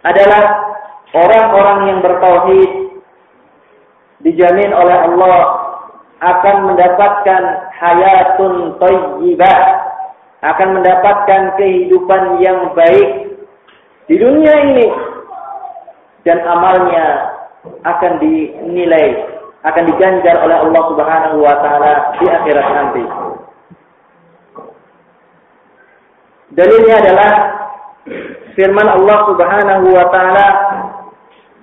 adalah orang-orang yang bertauhid dijamin oleh Allah akan mendapatkan hayatun thayyibah, akan mendapatkan kehidupan yang baik di dunia ini dan amalnya akan dinilai, akan diganjar oleh Allah Subhanahu wa taala di akhirat nanti. Dalilnya adalah firman Allah Subhanahu wa taala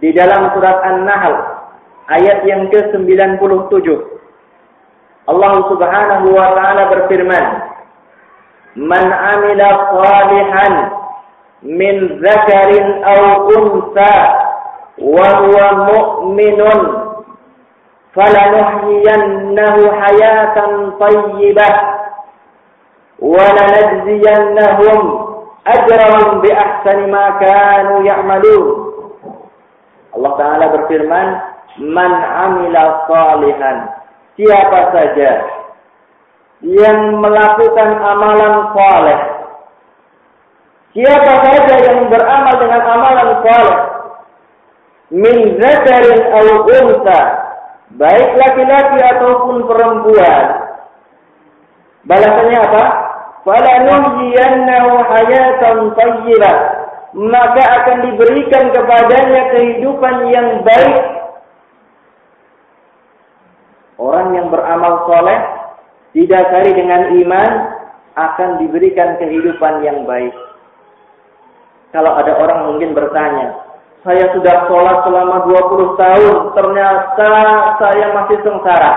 di dalam surat An-Nahl ayat yang ke-97. Allah Subhanahu wa taala berfirman, "Man 'amila salihan min dzakarin aw unsa wa huwa mu'minun falanuhyiyannahu hayatan thayyibah wa lanajziyannahum ajrahum bi ahsani ma kanu ya'malun." Allah Ta'ala berfirman, Man amila salihan. Siapa saja yang melakukan amalan saleh. Siapa saja yang beramal dengan amalan saleh. Min zakarin au unsa. Baik laki-laki ataupun perempuan. Balasannya apa? Falanuhyiyannahu hayatan tayyibah maka akan diberikan kepadanya kehidupan yang baik. Orang yang beramal soleh, didasari dengan iman, akan diberikan kehidupan yang baik. Kalau ada orang mungkin bertanya, saya sudah sholat selama 20 tahun, ternyata saya masih sengsara.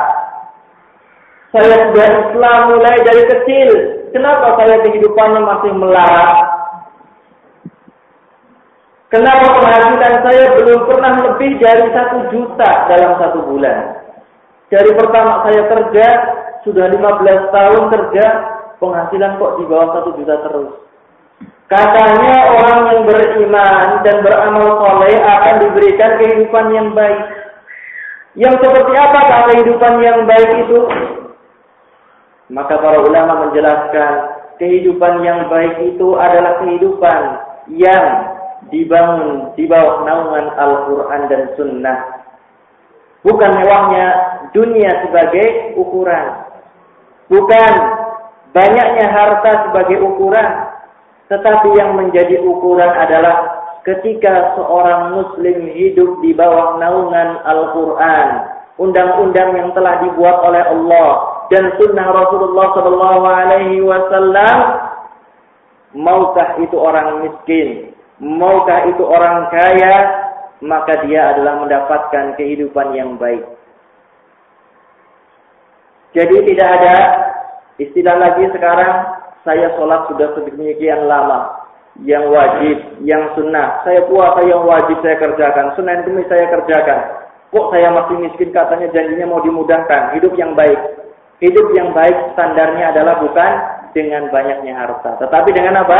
Saya sudah Islam mulai dari kecil, kenapa saya kehidupannya masih melarat? Kenapa penghasilan saya belum pernah lebih dari satu juta dalam satu bulan? Dari pertama saya kerja, sudah 15 tahun kerja, penghasilan kok di bawah satu juta terus. Katanya orang yang beriman dan beramal soleh akan diberikan kehidupan yang baik. Yang seperti apakah kehidupan yang baik itu? Maka para ulama menjelaskan kehidupan yang baik itu adalah kehidupan yang dibangun di bawah naungan Al-Quran dan Sunnah. Bukan mewahnya dunia sebagai ukuran. Bukan banyaknya harta sebagai ukuran. Tetapi yang menjadi ukuran adalah ketika seorang muslim hidup di bawah naungan Al-Quran. Undang-undang yang telah dibuat oleh Allah dan sunnah Rasulullah Sallallahu Alaihi Wasallam, maukah itu orang miskin, maukah itu orang kaya, maka dia adalah mendapatkan kehidupan yang baik. Jadi tidak ada istilah lagi sekarang saya sholat sudah sedemikian lama. Yang wajib, yang sunnah. Saya puasa yang wajib saya kerjakan. Sunnah demi saya kerjakan. Kok saya masih miskin katanya janjinya mau dimudahkan. Hidup yang baik. Hidup yang baik standarnya adalah bukan dengan banyaknya harta. Tetapi dengan apa?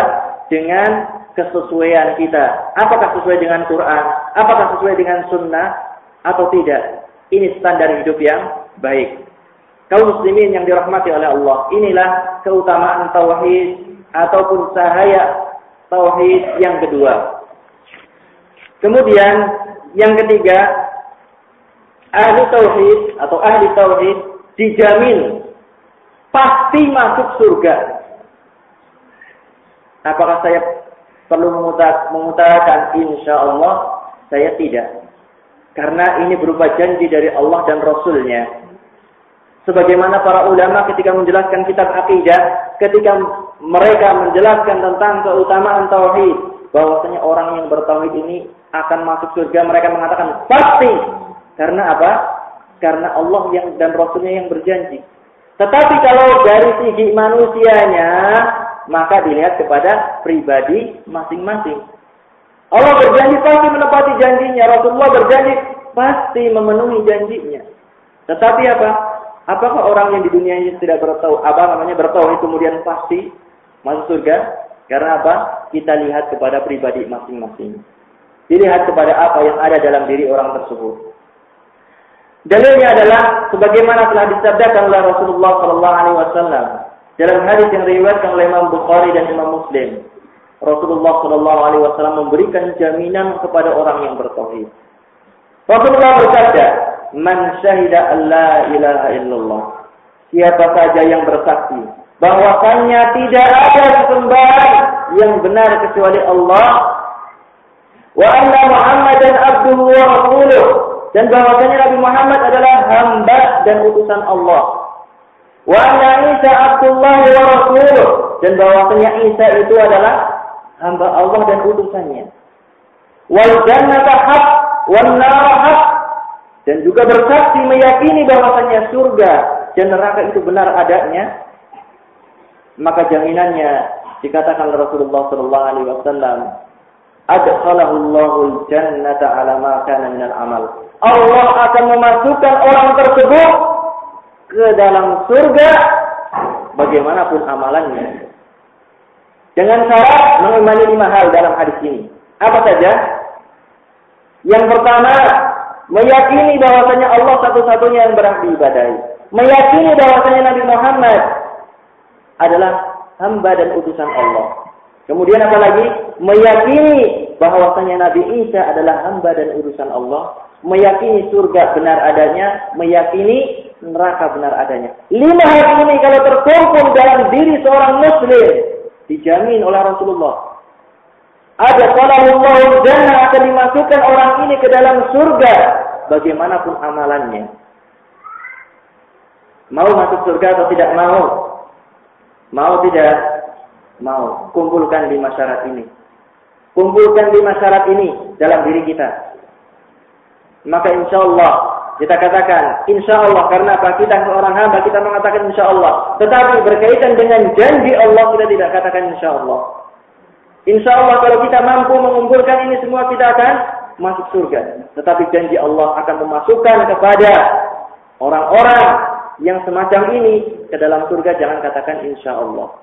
Dengan kesesuaian kita. Apakah sesuai dengan Quran? Apakah sesuai dengan sunnah? Atau tidak? Ini standar hidup yang baik. Kaum muslimin yang dirahmati oleh Allah. Inilah keutamaan tauhid ataupun cahaya tauhid yang kedua. Kemudian yang ketiga, ahli tauhid atau ahli tauhid dijamin pasti masuk surga. Apakah saya perlu mengutarakan insya Allah Saya tidak. Karena ini berupa janji dari Allah dan Rasulnya. Sebagaimana para ulama ketika menjelaskan kitab akidah, ketika mereka menjelaskan tentang keutamaan tauhid, bahwasanya orang yang bertauhid ini akan masuk surga, mereka mengatakan pasti. Karena apa? Karena Allah yang dan Rasulnya yang berjanji. Tetapi kalau dari segi manusianya, maka dilihat kepada pribadi masing-masing. Allah berjanji pasti menepati janjinya. Rasulullah berjanji pasti memenuhi janjinya. Tetapi apa? Apakah orang yang di dunia ini tidak bertahu, apa namanya bertahu kemudian pasti masuk surga? Karena apa? Kita lihat kepada pribadi masing-masing. Dilihat kepada apa yang ada dalam diri orang tersebut. Dalilnya adalah sebagaimana telah disabdakan oleh Rasulullah Sallallahu Alaihi Wasallam dalam hadis yang diriwayatkan oleh Imam Bukhari dan Imam Muslim. Rasulullah Sallallahu Alaihi Wasallam memberikan jaminan kepada orang yang bertauhid. Rasulullah bersabda, "Man syahida alla ilaha illallah." Siapa saja yang bersaksi bahwasannya tidak ada sesembahan yang benar kecuali Allah wa anna Muhammadan abduhu wa rasuluh dan bahwasanya Nabi Muhammad adalah hamba dan utusan Allah. Wa anna Isa Abdullah wa rasuluh dan bahwasanya Isa itu adalah hamba Allah dan utusannya. Wal jannata haq wan nar haq dan juga bersaksi meyakini bahwasanya surga dan neraka itu benar adanya maka jaminannya dikatakan Rasulullah sallallahu alaihi wasallam adkhalahu Allahul jannata ala ma kana minal amal Allah akan memasukkan orang tersebut ke dalam surga bagaimanapun amalannya. Dengan syarat mengimani lima hal dalam hadis ini. Apa saja? Yang pertama, meyakini bahwasanya Allah satu-satunya yang berhak diibadahi. Meyakini bahwasanya Nabi Muhammad adalah hamba dan utusan Allah. Kemudian apa lagi? Meyakini bahwasanya Nabi Isa adalah hamba dan utusan Allah meyakini surga benar adanya, meyakini neraka benar adanya. Lima hal ini kalau terkumpul dalam diri seorang muslim, dijamin oleh Rasulullah. Ada salahullah jannah akan dimasukkan orang ini ke dalam surga, bagaimanapun amalannya. Mau masuk surga atau tidak mau? Mau tidak? Mau. Kumpulkan lima syarat ini. Kumpulkan lima syarat ini dalam diri kita maka insya Allah kita katakan insya Allah karena apa kita seorang hamba kita mengatakan insya Allah. Tetapi berkaitan dengan janji Allah kita tidak katakan insya Allah. Insya Allah kalau kita mampu mengumpulkan ini semua kita akan masuk surga. Tetapi janji Allah akan memasukkan kepada orang-orang yang semacam ini ke dalam surga jangan katakan insya Allah.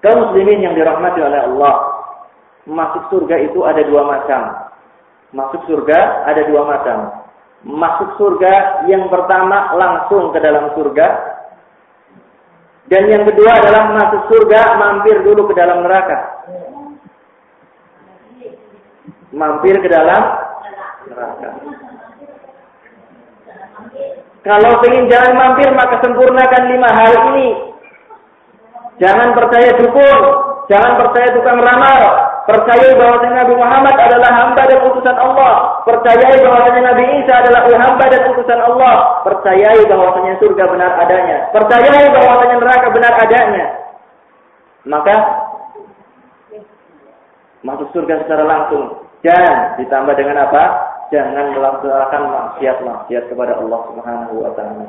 Kaum muslimin yang dirahmati oleh Allah, masuk surga itu ada dua macam. Masuk surga ada dua macam. Masuk surga yang pertama langsung ke dalam surga. Dan yang kedua adalah masuk surga mampir dulu ke dalam neraka. Mampir ke dalam neraka. Kalau ingin jangan mampir maka sempurnakan lima hal ini. Jangan percaya dukun, jangan percaya tukang ramal, Percayai bahwasanya Nabi Muhammad adalah hamba dan utusan Allah. Percayai bahwasanya Nabi Isa adalah hamba dan utusan Allah. Percayai bahwasanya surga benar adanya. Percayai bahwasanya neraka benar adanya. Maka masuk surga secara langsung. Dan ditambah dengan apa? Jangan melaksanakan maksiat-maksiat kepada Allah Subhanahu wa taala.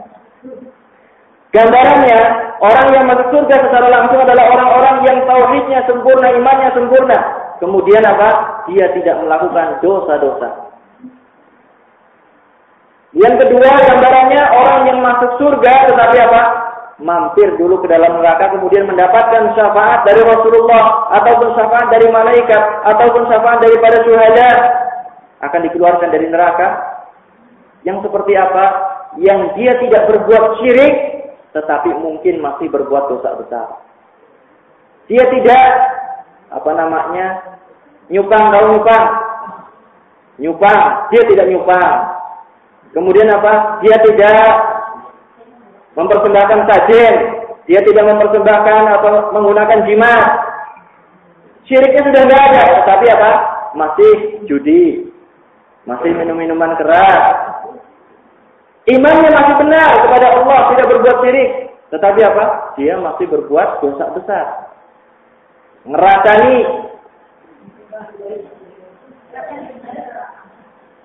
Gambarannya, orang yang masuk surga secara langsung adalah orang-orang yang tauhidnya sempurna, imannya sempurna. Kemudian apa? Dia tidak melakukan dosa-dosa. Yang kedua gambarannya orang yang masuk surga tetapi apa? Mampir dulu ke dalam neraka kemudian mendapatkan syafaat dari Rasulullah ataupun syafaat dari malaikat ataupun syafaat daripada syuhada akan dikeluarkan dari neraka. Yang seperti apa? Yang dia tidak berbuat syirik tetapi mungkin masih berbuat dosa besar. Dia tidak apa namanya? Nyupang tahu nyupang. Nyupang dia tidak nyupang. Kemudian apa? Dia tidak mempersembahkan sajen dia tidak mempersembahkan atau menggunakan jimat. Syiriknya sudah tidak ada tapi apa? Masih judi. Masih minum minuman keras, imannya masih benar kepada Allah, tidak berbuat syirik, tetapi apa? Dia masih berbuat dosa besar. Ngerasani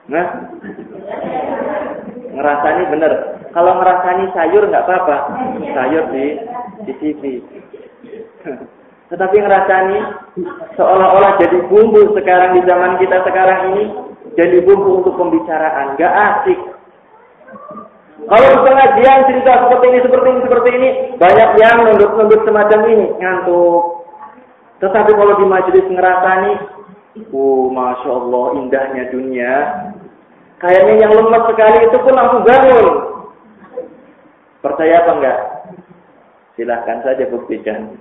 Nah, ngerasani bener. Kalau ngerasani sayur nggak apa-apa, sayur di di TV. Tetapi ngerasani seolah-olah jadi bumbu sekarang di zaman kita sekarang ini jadi bumbu untuk pembicaraan, nggak asik. Kalau pengajian cerita seperti ini, seperti ini, seperti ini, banyak yang nunduk-nunduk semacam ini, ngantuk. Tetapi kalau di majelis ngerasani, oh masya Allah indahnya dunia, Kayaknya yang lemah sekali itu pun langsung bangun. Percaya apa enggak? Silahkan saja buktikan.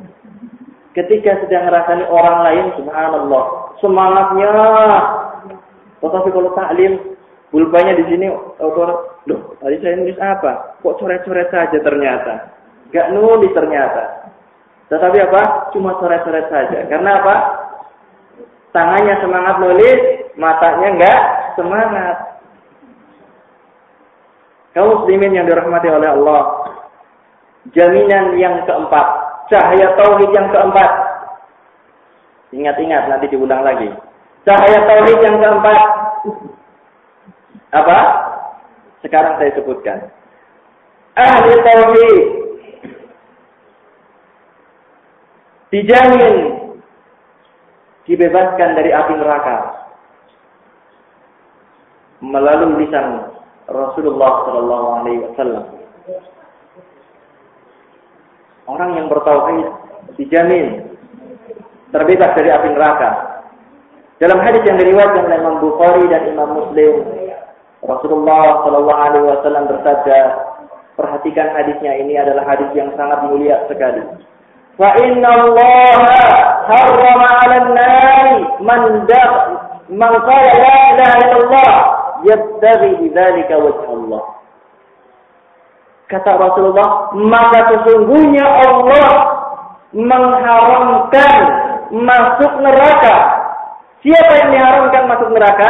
Ketika sedang ngerasani orang lain, subhanallah, semangatnya. Tetapi kalau taklim, pulpanya di sini, loh, tadi saya nulis apa? Kok coret-coret saja ternyata? Gak nulis ternyata. Tetapi apa? Cuma coret-coret saja. Karena apa? Tangannya semangat nulis, matanya enggak semangat. Kaum muslimin yang dirahmati oleh Allah. Jaminan yang keempat. Cahaya tauhid yang keempat. Ingat-ingat nanti diulang lagi. Cahaya tauhid yang keempat. Apa? Sekarang saya sebutkan. Ahli tauhid dijamin dibebaskan dari api neraka melalui lisan Rasulullah Shallallahu Alaihi Wasallam. Orang yang bertauhid dijamin terbebas dari api neraka. Dalam hadis yang diriwayatkan oleh Imam Bukhari dan Imam Muslim, Rasulullah Shallallahu Alaihi Wasallam bersabda, perhatikan hadisnya ini adalah hadis yang sangat mulia sekali. Fa inna Allah harrama 'ala an-nari man man qala la ilaha illallah yabtaghi bidzalika wajh Allah. Kata Rasulullah, maka sesungguhnya Allah mengharamkan masuk neraka. Siapa yang diharamkan masuk neraka?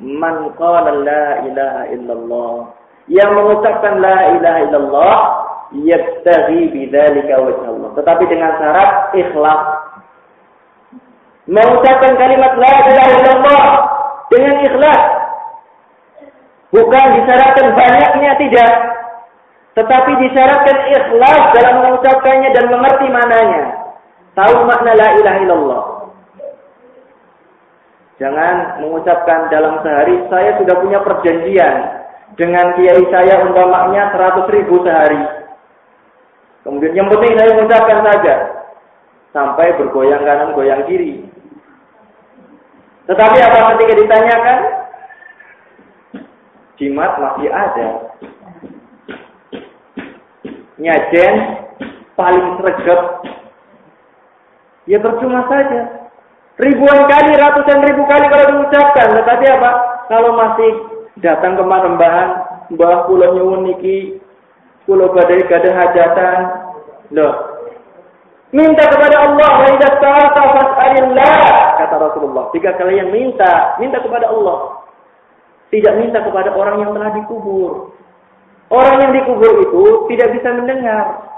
Man qala la ilaha illallah. Yang mengucapkan la ilaha illallah yabtaghi bidzalika wajh Allah. Tetapi dengan syarat ikhlas. Mengucapkan kalimat la ilaha illallah dengan ikhlas Bukan disyaratkan banyaknya tidak. Tetapi disyaratkan ikhlas dalam mengucapkannya dan mengerti mananya. Tahu makna la ilaha illallah. Jangan mengucapkan dalam sehari, saya sudah punya perjanjian dengan kiai saya umpamanya 100 ribu sehari. Kemudian yang penting saya mengucapkan saja. Sampai bergoyang kanan, goyang kiri. Tetapi apa ketika ditanyakan? jimat masih ada. Nyajen paling sregep. Ya percuma saja. Ribuan kali, ratusan ribu kali kalau diucapkan. Tetapi apa? Kalau masih datang ke marembahan, mbah pulau nyuwun niki, pulau badai gada hajatan. Loh, Minta kepada Allah, wa idza sa'alta fas'alillah, kata Rasulullah. Jika kalian minta, minta kepada Allah. Tidak minta kepada orang yang telah dikubur. Orang yang dikubur itu tidak bisa mendengar.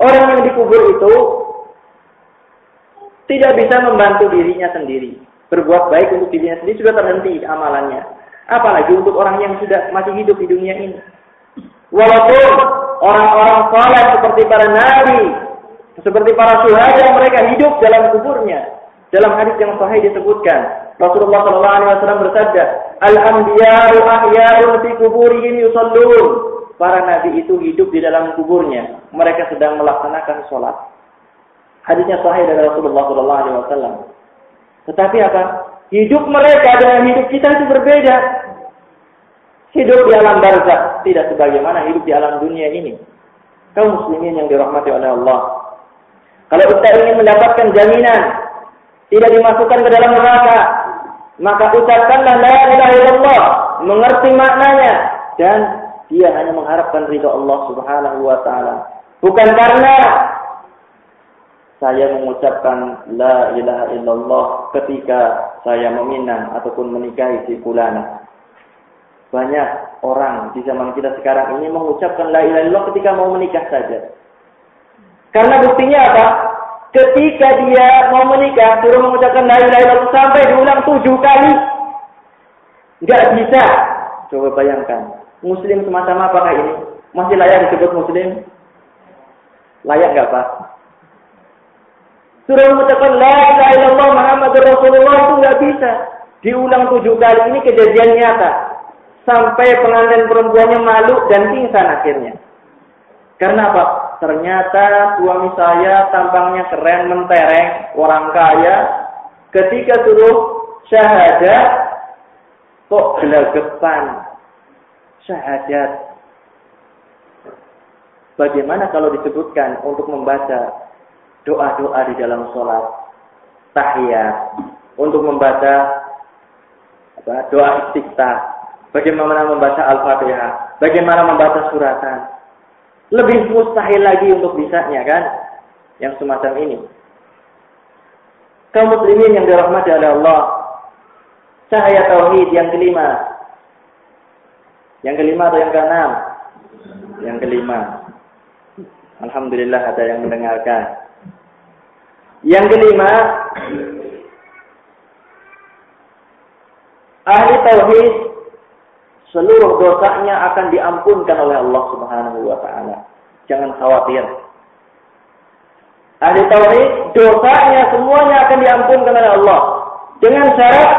Orang yang dikubur itu tidak bisa membantu dirinya sendiri. Berbuat baik untuk dirinya sendiri sudah terhenti amalannya. Apalagi untuk orang yang sudah masih hidup di dunia ini. Walaupun orang-orang saleh seperti para nabi, seperti para syuhada mereka hidup dalam kuburnya. Dalam hadis yang sahih disebutkan, Rasulullah Shallallahu Alaihi Wasallam bersabda, Al anbiya'u ahya'un fi kuburihim yusallun. Para nabi itu hidup di dalam kuburnya. Mereka sedang melaksanakan sholat. Hadisnya sahih dari Rasulullah Shallallahu Alaihi Wasallam. Tetapi apa? Hidup mereka dengan hidup kita itu berbeda. Hidup di alam barzah tidak sebagaimana hidup di alam dunia ini. Kaum muslimin yang dirahmati oleh Allah. Kalau kita ingin mendapatkan jaminan tidak dimasukkan ke dalam neraka, maka ucapkanlah la ilaha illallah, mengerti maknanya dan dia hanya mengharapkan ridha Allah Subhanahu wa taala. Bukan karena saya mengucapkan la ilaha illallah ketika saya meminang ataupun menikahi si fulana. Banyak orang di zaman kita sekarang ini mengucapkan la ilaha illallah ketika mau menikah saja. Karena buktinya apa? Ketika dia mau menikah, suruh mengucapkan la ilaha illallah sampai diulang tujuh kali. Enggak bisa. Coba bayangkan. Muslim semacam apakah ini? Masih layak disebut muslim? Layak nggak Pak? Suruh mengucapkan La ilaha illallah Muhammad Rasulullah itu nggak bisa. Diulang tujuh kali ini kejadian nyata. Sampai pengantin perempuannya malu dan pingsan akhirnya. Karena apa? Ternyata suami saya tampangnya keren, mentereng, orang kaya. Ketika suruh syahadat, kok gelagapan syahadat. Bagaimana kalau disebutkan untuk membaca doa-doa di dalam sholat, tahiyat, untuk membaca doa istiqta, bagaimana membaca al-fatihah, bagaimana membaca suratan. Lebih mustahil lagi untuk bisanya kan, yang semacam ini. Kaum muslimin yang dirahmati oleh Allah, cahaya tauhid yang kelima. Yang kelima atau yang keenam? Yang kelima. Alhamdulillah ada yang mendengarkan. Yang kelima, ahli tauhid seluruh dosanya akan diampunkan oleh Allah Subhanahu wa taala. Jangan khawatir. Ahli tauhid dosanya semuanya akan diampunkan oleh Allah dengan syarat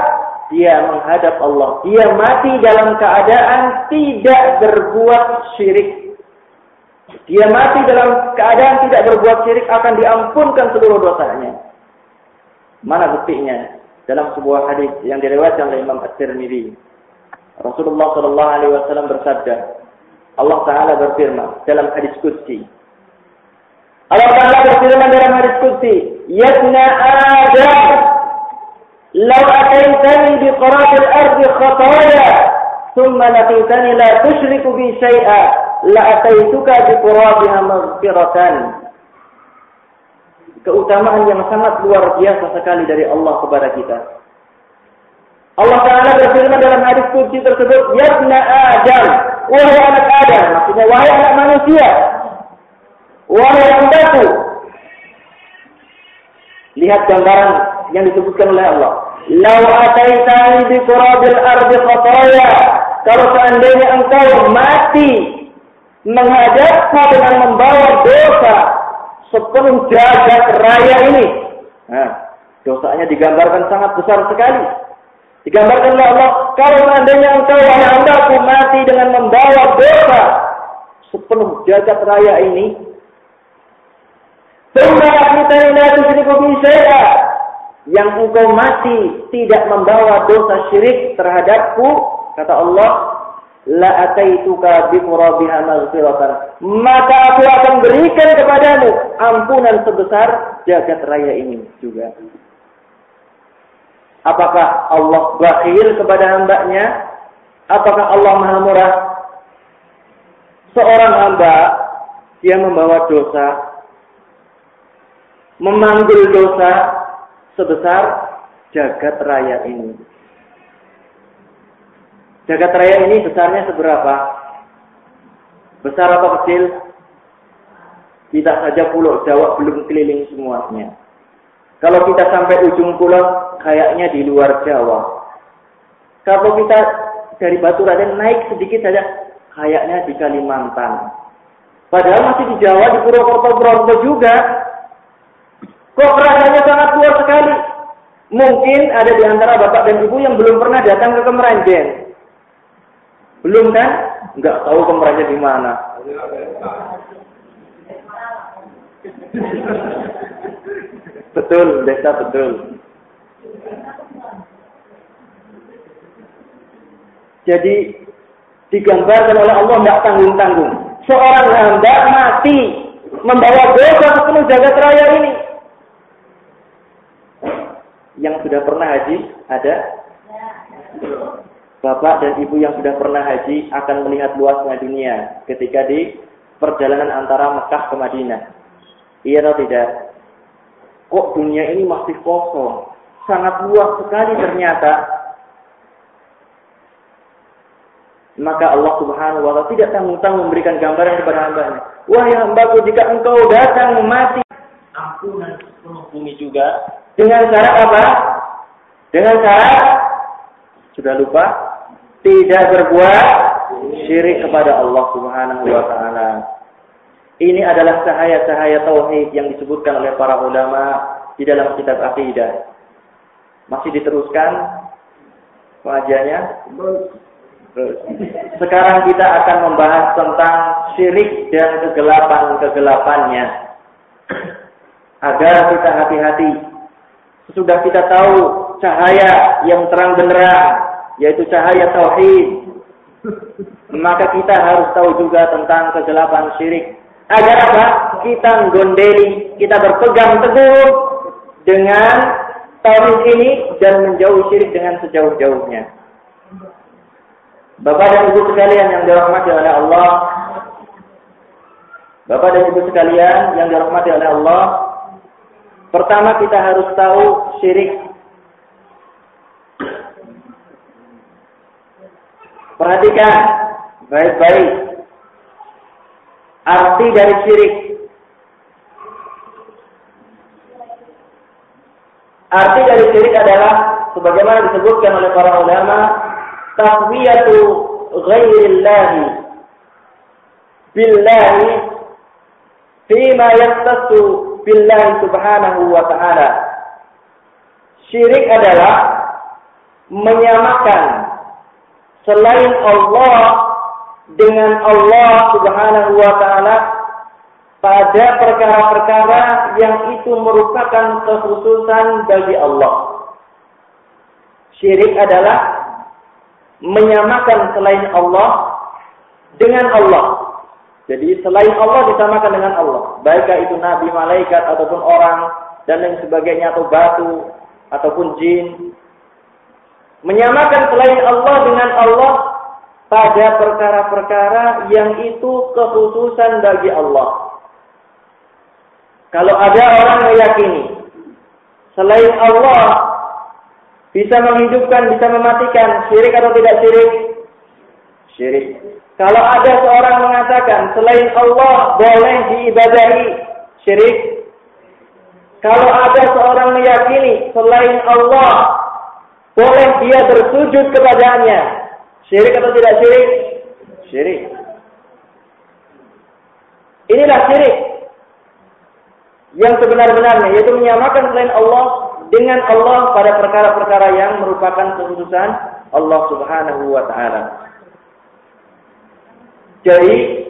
dia menghadap Allah. Dia mati dalam keadaan tidak berbuat syirik dia mati dalam keadaan tidak berbuat syirik akan diampunkan seluruh dosanya. Mana buktinya? Dalam sebuah hadis yang diriwayatkan oleh Imam At-Tirmidzi. Rasulullah Shallallahu alaihi wasallam bersabda, Allah taala berfirman dalam hadis qudsi. Allah taala berfirman dalam hadis qudsi, "Yabna Adam, law ataitani bi qaratil ardi khataya, thumma laqitani la tushriku bi syai'a." la'ataituka bi qurabiha maghfiratan. Keutamaan yang sangat luar biasa sekali dari Allah kepada kita. Allah Ta'ala berfirman dalam hadis kunci tersebut, Yabna Adam, wahai anak Adam, maksudnya wahai anak manusia, wahai hambaku. Lihat gambaran yang disebutkan oleh Allah. Lau ataitani bi qurabil ardi khataya. Kalau seandainya engkau mati menghadapku dengan membawa dosa sepenuh jagat raya ini. Nah, dosanya digambarkan sangat besar sekali. Digambarkan oleh Allah, kalau seandainya engkau wahai hambaku mati dengan membawa dosa sepenuh jagat raya ini, yang engkau mati tidak membawa dosa syirik terhadapku, kata Allah, la ataituka bi qurabiha maghfiratan. Maka aku akan berikan kepadamu ampunan sebesar jagat raya ini juga apakah Allah bakhil kepada hambanya apakah Allah maha murah seorang hamba dia membawa dosa memanggil dosa sebesar jagat raya ini Jagat raya ini besarnya seberapa? Besar atau kecil? Tidak saja pulau Jawa belum keliling semuanya. Kalau kita sampai ujung pulau, kayaknya di luar Jawa. Kalau kita dari Batu Raden naik sedikit saja, kayaknya di Kalimantan. Padahal masih di Jawa, di Purwokerto, Purwokerto juga. Kok rasanya sangat luar sekali? Mungkin ada di antara bapak dan ibu yang belum pernah datang ke Kemeranjen. Belum kan? Enggak tahu kemerahannya di mana. Betul, desa betul. Jadi digambarkan oleh Allah tidak tanggung-tanggung. Seorang hamba mati membawa dosa sepenuh jagat raya ini. Yang sudah pernah haji ada? Bapak dan Ibu yang sudah pernah haji akan melihat luasnya dunia ketika di perjalanan antara Mekah ke Madinah. Iya atau tidak? Kok dunia ini masih kosong. Sangat luas sekali ternyata. Maka Allah subhanahu wa ta'ala tidak tanggung-tanggung memberikan gambaran kepada hambanya. Wahai hambaku, jika engkau datang mati, ampunan sepenuh bumi juga. Dengan cara apa? Dengan cara, sudah lupa, tidak berbuat syirik kepada Allah subhanahu wa ta'ala. Ini adalah cahaya-cahaya tauhid yang disebutkan oleh para ulama di dalam kitab akidah. Masih diteruskan pengajiannya? Sekarang kita akan membahas tentang syirik dan kegelapan-kegelapannya. Agar kita hati-hati. Sesudah kita tahu cahaya yang terang benderang, yaitu cahaya tauhid, maka kita harus tahu juga tentang kegelapan syirik Agar apa? Kita gondeli, kita berpegang teguh dengan tauhid ini dan menjauh syirik dengan sejauh-jauhnya. Bapak dan Ibu sekalian yang dirahmati oleh Allah, Bapak dan Ibu sekalian yang dirahmati oleh Allah, pertama kita harus tahu syirik. Perhatikan baik-baik arti dari syirik. Arti dari syirik adalah sebagaimana disebutkan oleh para ulama, taswiyatu ghairillahi billahi fima yastasu billahi subhanahu wa ta'ala. Syirik adalah menyamakan selain Allah dengan Allah Subhanahu wa taala pada perkara-perkara yang itu merupakan kekhususan bagi Allah. Syirik adalah menyamakan selain Allah dengan Allah. Jadi selain Allah disamakan dengan Allah, baik itu nabi, malaikat ataupun orang dan lain sebagainya atau batu ataupun jin. Menyamakan selain Allah dengan Allah pada perkara-perkara yang itu kekhususan bagi Allah. Kalau ada orang meyakini selain Allah bisa menghidupkan, bisa mematikan, syirik atau tidak syirik? Syirik. Kalau ada seorang mengatakan selain Allah boleh diibadahi, syirik. Kalau ada seorang meyakini selain Allah boleh dia bersujud kepadanya, Syirik atau tidak syirik? Syirik. Inilah syirik yang sebenar-benarnya yaitu menyamakan selain Allah dengan Allah pada perkara-perkara yang merupakan keputusan Allah Subhanahu wa taala. Jadi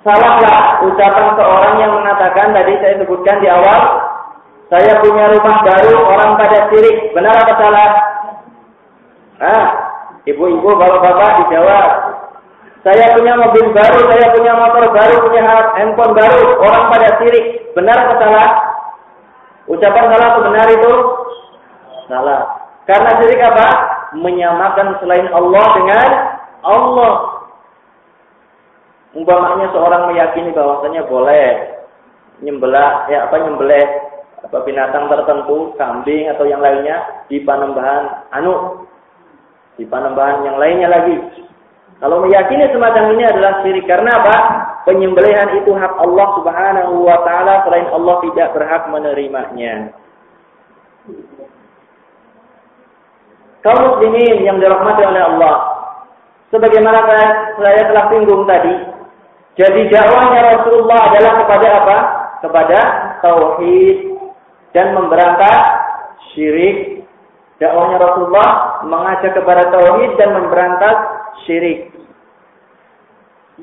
salahlah ucapan seorang yang mengatakan tadi saya sebutkan di awal saya punya rumah baru orang pada syirik. Benar apa salah? Ah, Ibu-ibu, bapak-bapak dijawab. Saya punya mobil baru, saya punya motor baru, punya handphone baru. Orang pada sirik. Benar atau salah? Ucapan salah atau benar itu? Salah. Karena sirik apa? Menyamakan selain Allah dengan Allah. Umpamanya seorang meyakini bahwasanya boleh nyembelah ya apa nyembelih apa binatang tertentu, kambing atau yang lainnya di panembahan anu di panembahan yang lainnya lagi. Kalau meyakini semacam ini adalah syirik karena apa? Penyembelihan itu hak Allah Subhanahu wa taala selain Allah tidak berhak menerimanya. Kaum muslimin yang dirahmati oleh Allah, sebagaimana saya telah singgung tadi, jadi dakwahnya Rasulullah adalah kepada apa? Kepada tauhid dan memberantas syirik dakwahnya Rasulullah mengajak kepada tauhid dan memberantas syirik.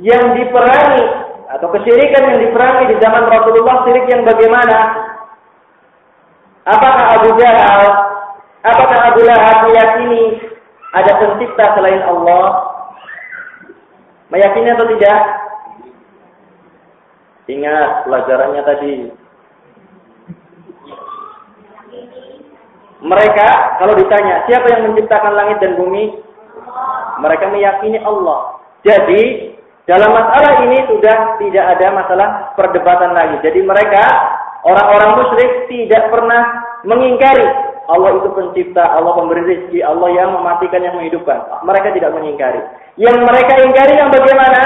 Yang diperangi atau kesyirikan yang diperangi di zaman Rasulullah syirik yang bagaimana? Apakah Abu Jahal, apakah Abu Lahab meyakini ada pencipta selain Allah? Meyakini atau tidak? Ingat pelajarannya tadi, Mereka kalau ditanya siapa yang menciptakan langit dan bumi, mereka meyakini Allah. Jadi dalam masalah ini sudah tidak ada masalah perdebatan lagi. Jadi mereka Orang-orang musyrik tidak pernah mengingkari Allah itu pencipta, Allah pemberi rezeki, Allah yang mematikan, yang menghidupkan. Mereka tidak mengingkari. Yang mereka ingkari yang bagaimana?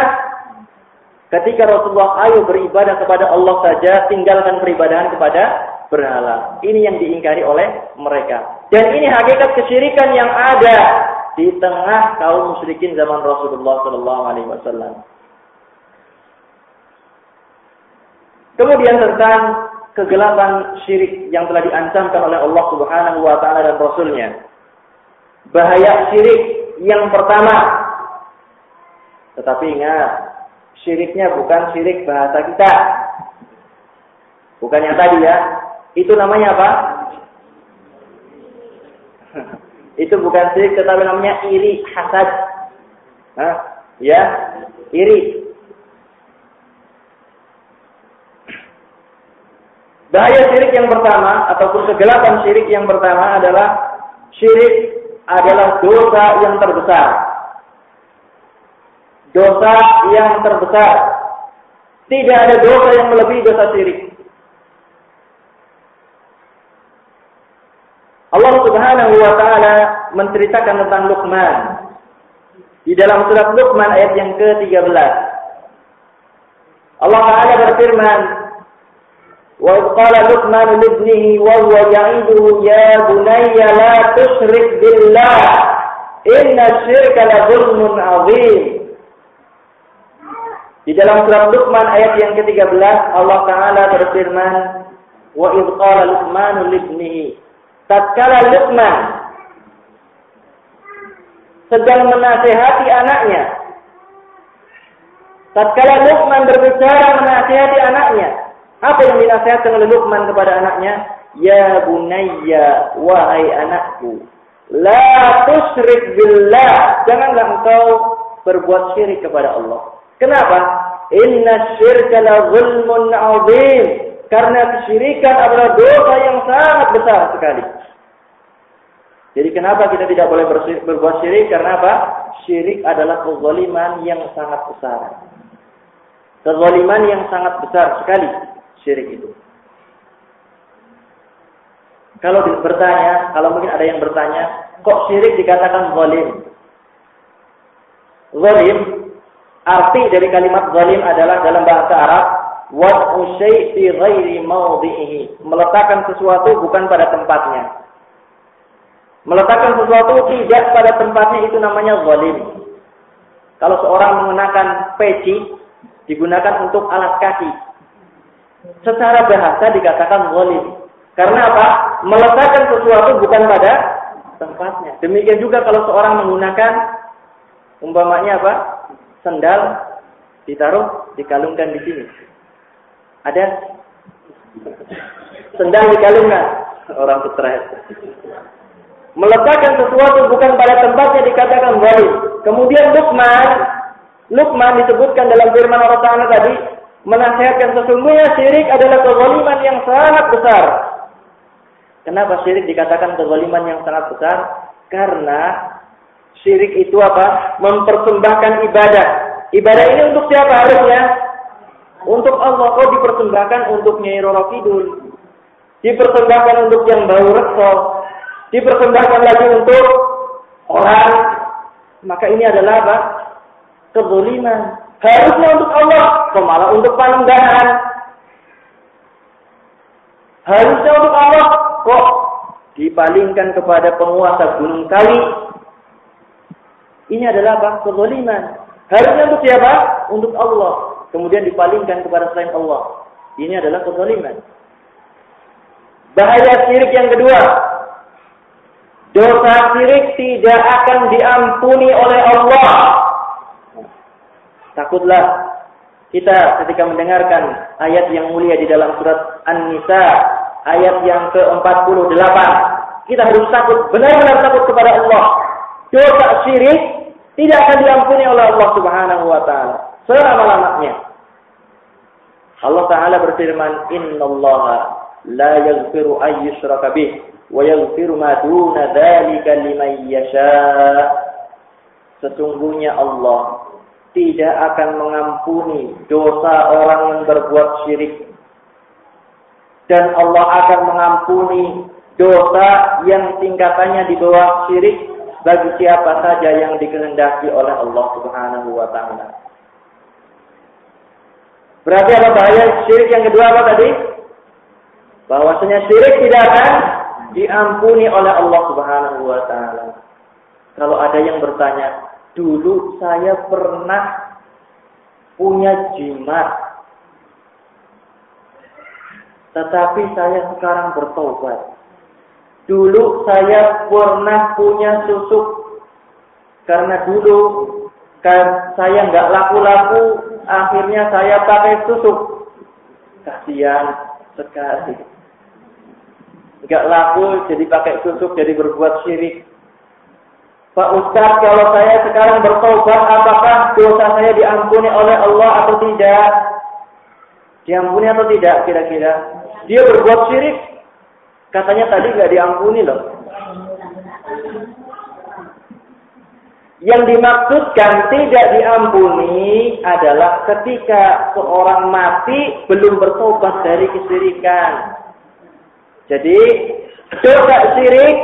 Ketika Rasulullah ayo beribadah kepada Allah saja, tinggalkan peribadahan kepada berhala. Ini yang diingkari oleh mereka. Dan ini hakikat kesyirikan yang ada di tengah kaum musyrikin zaman Rasulullah Sallallahu Alaihi Wasallam. Kemudian tentang kegelapan syirik yang telah diancamkan oleh Allah Subhanahu wa taala dan rasulnya. Bahaya syirik yang pertama. Tetapi ingat, syiriknya bukan syirik bahasa kita. Bukan yang tadi ya. Itu namanya apa? Itu bukan syirik tetapi namanya iri hasad. Hah? Ya, iri. Bahaya syirik yang pertama ataupun kegelapan syirik yang pertama adalah syirik adalah dosa yang terbesar. Dosa yang terbesar. Tidak ada dosa yang melebihi dosa syirik. Allah Subhanahu wa taala menceritakan tentang Luqman. Di dalam surat Luqman ayat yang ke-13. Allah taala berfirman, "Wa qala Luqman li ibnihi wa huwa ya'iduhu ya bunayya la tusyrik billah. Inna syirka la dhulmun 'adzim." Di dalam surat Luqman ayat yang ke-13 Allah taala berfirman, "Wa idh qala Luqman li ibnihi" tatkala Luqman sedang menasehati anaknya tatkala Luqman berbicara menasehati anaknya apa yang dinasihatkan oleh Luqman kepada anaknya? Ya bunayya, wahai anakku. La tusyrik billah. Janganlah engkau berbuat syirik kepada Allah. Kenapa? Inna syirka la zulmun azim. Karena kesyirikan adalah dosa yang sangat besar sekali. Jadi kenapa kita tidak boleh berbuat syirik? Karena apa? Syirik adalah kezaliman yang sangat besar. Kezaliman yang sangat besar sekali syirik itu. Kalau bertanya, kalau mungkin ada yang bertanya, kok syirik dikatakan zalim? Zalim, arti dari kalimat zalim adalah dalam bahasa Arab, wad'u fi ghairi. Meletakkan sesuatu bukan pada tempatnya. Meletakkan sesuatu tidak pada tempatnya itu namanya zalim. Kalau seorang mengenakan peci, digunakan untuk alas kaki secara bahasa dikatakan zalim. Karena apa? Meletakkan sesuatu bukan pada tempatnya. Demikian juga kalau seorang menggunakan umpamanya apa? Sendal ditaruh, dikalungkan di sini. Ada sendal dikalungkan orang stres. Meletakkan sesuatu bukan pada tempatnya dikatakan zalim. Kemudian Luqman, Luqman disebutkan dalam firman Allah Taala tadi, menasihatkan sesungguhnya syirik adalah kezaliman yang sangat besar. Kenapa syirik dikatakan kezaliman yang sangat besar? Karena syirik itu apa? Mempersembahkan ibadah. Ibadah ini untuk siapa harusnya? Untuk Allah. Kau dipersembahkan untuk Nyai Roro Kidul. Dipersembahkan untuk yang bau resol. Dipersembahkan lagi untuk orang. Maka ini adalah apa? Kezaliman. Harusnya untuk Allah, malah untuk panengganan. Harusnya untuk Allah, kok dipalingkan kepada penguasa gunung kali. Ini adalah apa? Kezaliman. Harusnya untuk siapa? Untuk Allah. Kemudian dipalingkan kepada selain Allah. Ini adalah kezaliman. Bahaya syirik yang kedua. Dosa syirik tidak akan diampuni oleh Allah Takutlah kita ketika mendengarkan ayat yang mulia di dalam surat An-Nisa, ayat yang ke-48. Kita harus takut, benar-benar takut kepada Allah. Dosa syirik tidak akan diampuni oleh Allah Subhanahu wa taala selama-lamanya. Allah taala berfirman, "Innallaha la yaghfiru an yushraka bih yaghfiru ma duna dzalika liman yasha." Sesungguhnya Allah tidak akan mengampuni dosa orang yang berbuat syirik. dan Allah akan mengampuni dosa yang tingkatannya di bawah syirik bagi siapa saja yang dikehendaki oleh Allah Subhanahu wa taala. Berarti apa bahaya syirik yang kedua apa tadi? Bahwasanya syirik tidak akan diampuni oleh Allah Subhanahu wa taala. Kalau ada yang bertanya, dulu saya pernah punya jimat tetapi saya sekarang bertobat. Dulu saya pernah punya susuk. Karena dulu kan saya nggak laku-laku, akhirnya saya pakai susuk. Kasihan sekali. Nggak laku jadi pakai susuk, jadi berbuat syirik. Pak Ustaz, kalau saya sekarang bertobat, apakah dosa saya diampuni oleh Allah atau tidak? Diampuni atau tidak kira-kira? Dia berbuat syirik. Katanya tadi nggak diampuni loh. Yang dimaksudkan tidak diampuni adalah ketika seorang mati belum bertobat dari kesyirikan. Jadi dosa syirik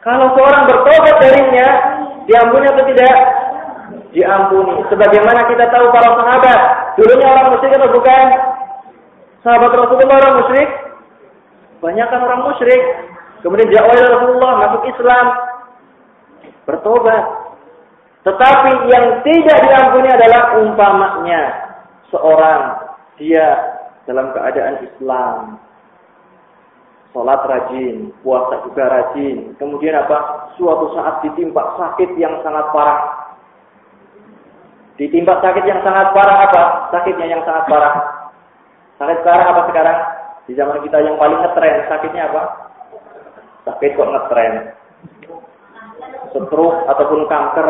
kalau seorang bertobat darinya diampuni atau tidak? Diampuni. Sebagaimana kita tahu para sahabat, dulunya orang musyrik atau bukan? Sahabat Rasulullah orang musyrik, banyak kan orang musyrik. Kemudian jauh Rasulullah masuk Islam. Bertobat. Tetapi yang tidak diampuni adalah umpamanya seorang dia dalam keadaan Islam. Sholat rajin, puasa juga rajin. Kemudian apa? Suatu saat ditimpa sakit yang sangat parah. Ditimpa sakit yang sangat parah apa? Sakitnya yang sangat parah. Sakit sekarang apa sekarang? Di zaman kita yang paling ngetren, sakitnya apa? Sakit kok ngetren. Stroke ataupun kanker.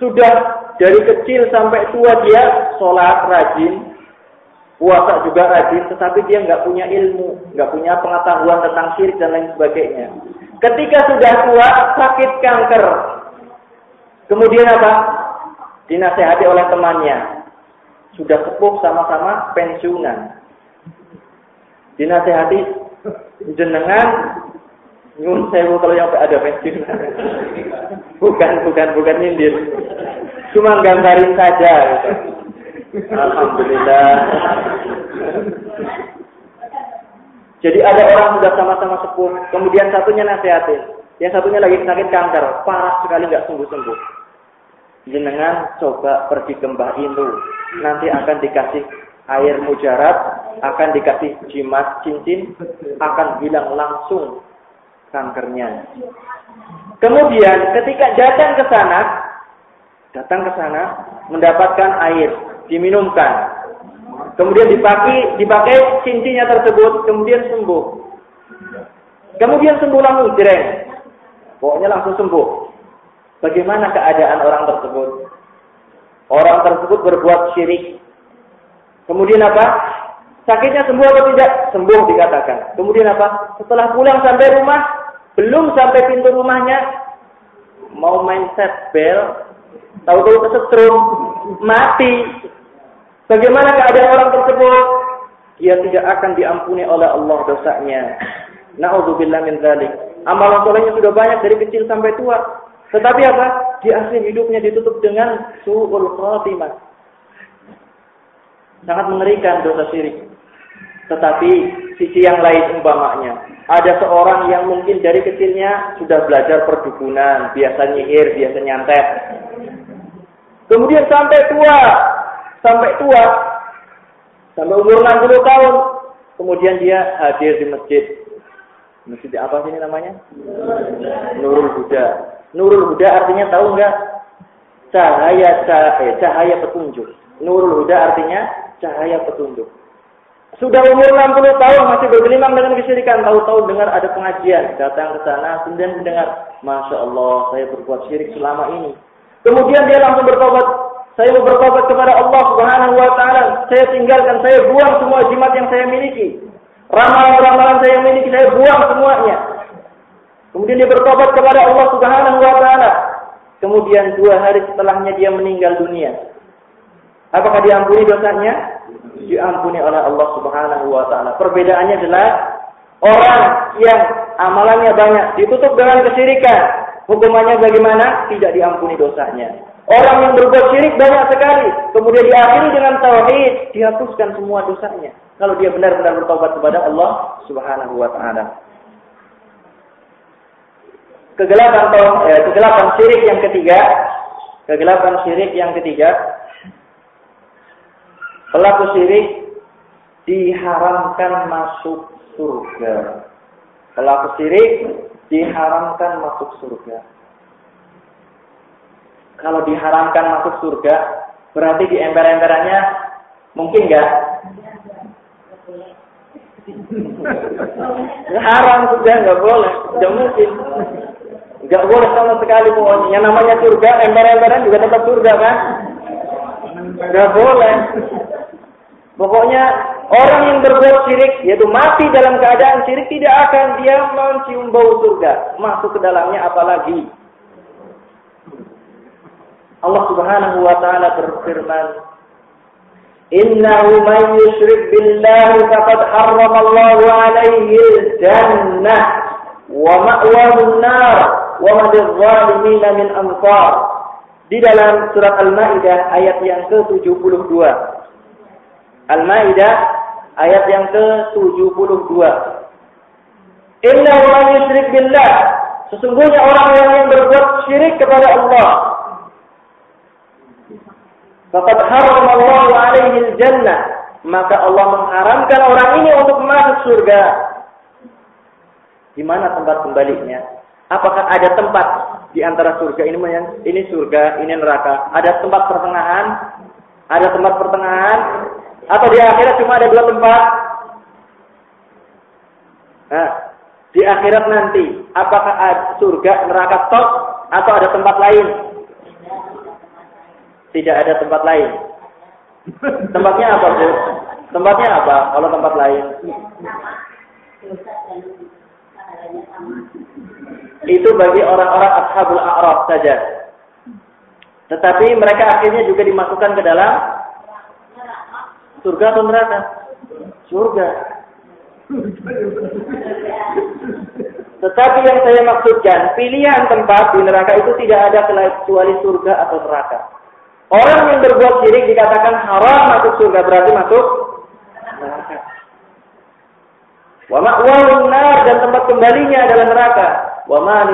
Sudah dari kecil sampai tua dia sholat rajin, puasa juga rajin, tetapi dia nggak punya ilmu, nggak punya pengetahuan tentang syirik dan lain sebagainya. Ketika sudah tua, sakit kanker. Kemudian apa? Dinasehati oleh temannya. Sudah sepuh sama-sama pensiunan dinasehati jenengan nyun sewu kalau yang ada pensiun. bukan, bukan, bukan nyindir. Cuma gambarin saja. Gitu. Alhamdulillah. Jadi ada orang sudah sama-sama sepuh, kemudian satunya nasihatin, yang satunya lagi sakit kanker, parah sekali nggak sembuh-sembuh. Jenengan coba pergi ke Mbah Inu, nanti akan dikasih air mujarab akan dikasih jimat cincin akan hilang langsung kankernya. Kemudian ketika datang ke sana, datang ke sana mendapatkan air, diminumkan. Kemudian dipakai dipakai cincinnya tersebut, kemudian sembuh. Kemudian sembuh langsung jereng. Pokoknya langsung sembuh. Bagaimana keadaan orang tersebut? Orang tersebut berbuat syirik Kemudian apa? Sakitnya sembuh atau tidak? Sembuh dikatakan. Kemudian apa? Setelah pulang sampai rumah, belum sampai pintu rumahnya, mau main set bel, tahu-tahu kesetrum, mati. Bagaimana keadaan orang tersebut? Dia tidak akan diampuni oleh Allah dosanya. Na'udzubillah min dzalik. Amalan solehnya sudah banyak dari kecil sampai tua. Tetapi apa? Di akhir hidupnya ditutup dengan su'ul khatimah Sangat mengerikan dosa syirik. Tetapi sisi yang lain umpamanya. Ada seorang yang mungkin dari kecilnya sudah belajar perdukunan, biasa nyihir, biasa nyantet. Kemudian sampai tua, sampai tua, sampai umur 60 tahun, kemudian dia hadir di masjid. Masjid apa sih ini namanya? Nurul Huda. Nurul Huda artinya tahu nggak? Cahaya cahaya, cahaya petunjuk. Nurul Huda artinya cahaya petunjuk. Sudah umur 60 tahun masih bergelimang dengan kesyirikan. Tahu-tahu dengar ada pengajian. Datang ke sana, kemudian mendengar. Masya Allah, saya berbuat syirik selama ini. Kemudian dia langsung bertobat. Saya mau bertobat kepada Allah Subhanahu wa taala. Saya tinggalkan, saya buang semua jimat yang saya miliki. Ramalan-ramalan saya miliki, saya buang semuanya. Kemudian dia bertobat kepada Allah Subhanahu wa taala. Kemudian dua hari setelahnya dia meninggal dunia. Apakah diampuni dosanya? Diampuni oleh Allah Subhanahu wa taala. Perbedaannya adalah orang yang amalannya banyak ditutup dengan kesyirikan, hukumannya bagaimana? Tidak diampuni dosanya. Orang yang berbuat syirik banyak sekali, kemudian diakhiri dengan tauhid, dihapuskan semua dosanya. Kalau dia benar-benar bertobat kepada Allah Subhanahu wa taala. Kegelapan eh, kegelapan syirik yang ketiga, kegelapan syirik yang ketiga, pelaku syirik diharamkan masuk surga. Pelaku syirik diharamkan masuk surga. Kalau diharamkan masuk surga, berarti di ember-emberannya mungkin nggak? Haram sudah nggak boleh, tidak mungkin. Nggak boleh sama sekali pokoknya. Yang namanya surga, ember-emberan juga tetap surga kan? Nggak boleh. Pokoknya orang yang berbuat syirik, yaitu mati dalam keadaan syirik, tidak akan dia mencium bau surga. Masuk ke dalamnya apalagi. Allah subhanahu wa ta'ala berfirman, Innahu man yushrik billahi faqad harrama Allah alaihi jannah wa ma'wahu nar wa ma lidh-dhalimin min ansar. Di dalam surat Al-Maidah ayat yang ke-72. Al-Maidah ayat yang ke-72. Inna man yusyrik billah. Sesungguhnya orang yang berbuat syirik kepada Allah. Faqad haram Allah alaihi jannah. Maka Allah mengharamkan orang ini untuk masuk surga. Di mana tempat kembalinya? Apakah ada tempat di antara surga ini ini surga, ini neraka? Ada tempat pertengahan? Ada tempat pertengahan? Atau di akhirat cuma ada dua tempat? Nah, di akhirat nanti, apakah ada surga, neraka top, atau ada tempat lain? Tidak ada tempat lain. Tempatnya apa, Bu? Tempatnya apa kalau tempat lain? Itu bagi orang-orang ashabul a'raf saja. Tetapi mereka akhirnya juga dimasukkan ke dalam Surga atau neraka? Surga. Tetapi yang saya maksudkan, pilihan tempat di neraka itu tidak ada kecuali surga atau neraka. Orang yang berbuat syirik dikatakan haram masuk surga berarti masuk neraka. Wa nar dan tempat kembalinya adalah neraka. Wa ma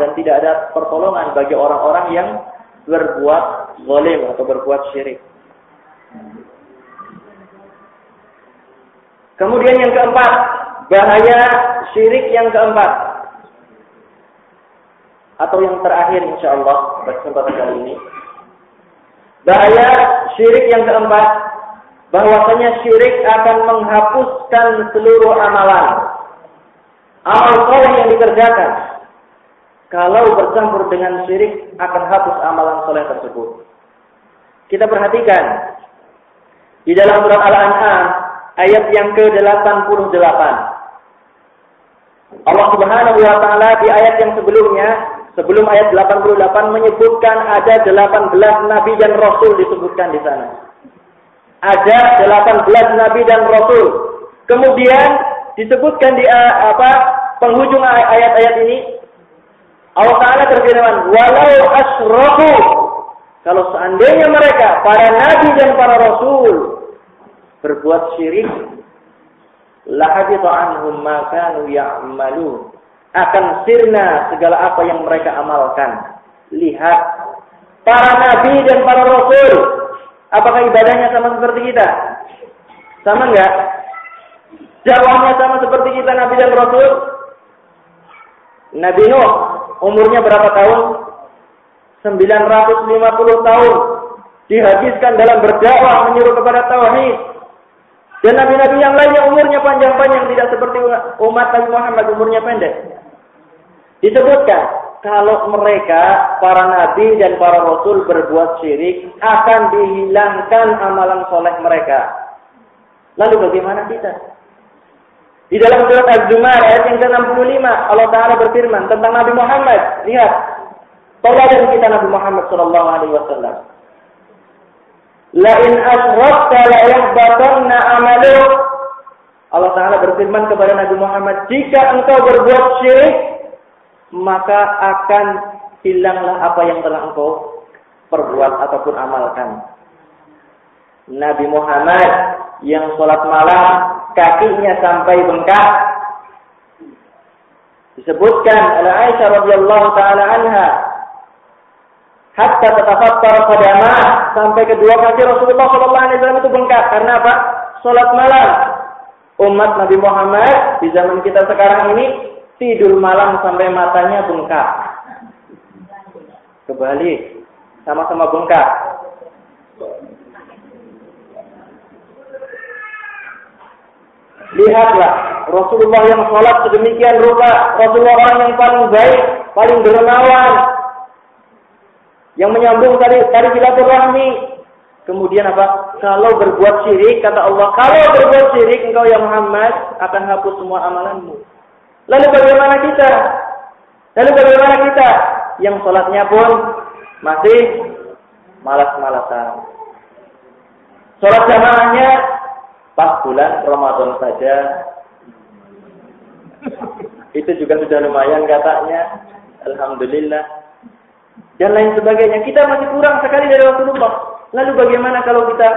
dan tidak ada pertolongan bagi orang-orang yang berbuat zalim atau berbuat syirik. Kemudian yang keempat, bahaya syirik yang keempat. Atau yang terakhir insya Allah kesempatan kali ini. Bahaya syirik yang keempat, bahwasanya syirik akan menghapuskan seluruh amalan. Amal soleh yang dikerjakan. Kalau bercampur dengan syirik akan hapus amalan soleh tersebut. Kita perhatikan di dalam surat Al-An'am ayat yang ke-88. Allah Subhanahu wa taala di ayat yang sebelumnya, sebelum ayat 88 menyebutkan ada 18 nabi dan rasul disebutkan di sana. Ada 18 nabi dan rasul. Kemudian disebutkan di uh, apa penghujung ayat-ayat ini Allah Taala berfirman, "Walau asrafu" Kalau seandainya mereka para nabi dan para rasul berbuat syirik lahabita anhum ma kanu ya'malun akan sirna segala apa yang mereka amalkan. Lihat para nabi dan para rasul apakah ibadahnya sama seperti kita? Sama enggak? Jawabnya sama seperti kita nabi dan rasul? Nabi Nuh umurnya berapa tahun? 950 tahun. Dihabiskan dalam berdakwah menyuruh kepada tauhid. Dan nabi-nabi yang lainnya umurnya panjang-panjang tidak seperti umat Nabi Muhammad umurnya pendek. Disebutkan kalau mereka para nabi dan para rasul berbuat syirik akan dihilangkan amalan soleh mereka. Lalu bagaimana kita? Di dalam surat Az-Zumar ayat yang ke-65 Allah Taala berfirman tentang Nabi Muhammad. Lihat, toladan kita Nabi Muhammad sallallahu alaihi wasallam. La in asyrakta la yahbatanna amaluk. Allah Ta'ala berfirman kepada Nabi Muhammad, jika engkau berbuat syirik, maka akan hilanglah apa yang telah engkau perbuat ataupun amalkan. Nabi Muhammad yang sholat malam, kakinya sampai bengkak. Disebutkan oleh Aisyah radhiyallahu taala anha, hatta tatafattar qadamah sampai kedua kaki Rasulullah sallallahu alaihi wasallam itu bengkak karena apa? Salat malam. Umat Nabi Muhammad di zaman kita sekarang ini tidur malam sampai matanya bengkak. Kebalik, sama-sama bengkak. Lihatlah Rasulullah yang sholat sedemikian rupa, Rasulullah orang yang paling baik, paling dermawan, yang menyambung tadi tadi silaturahmi. Kemudian apa? Kalau berbuat syirik, kata Allah, kalau berbuat syirik engkau ya Muhammad akan hapus semua amalanmu. Lalu bagaimana kita? Lalu bagaimana kita yang sholatnya pun masih malas-malasan. Sholat jamaahnya pas bulan Ramadan saja. Itu juga sudah lumayan katanya. Alhamdulillah dan lain sebagainya. Kita masih kurang sekali dari Rasulullah. Lalu bagaimana kalau kita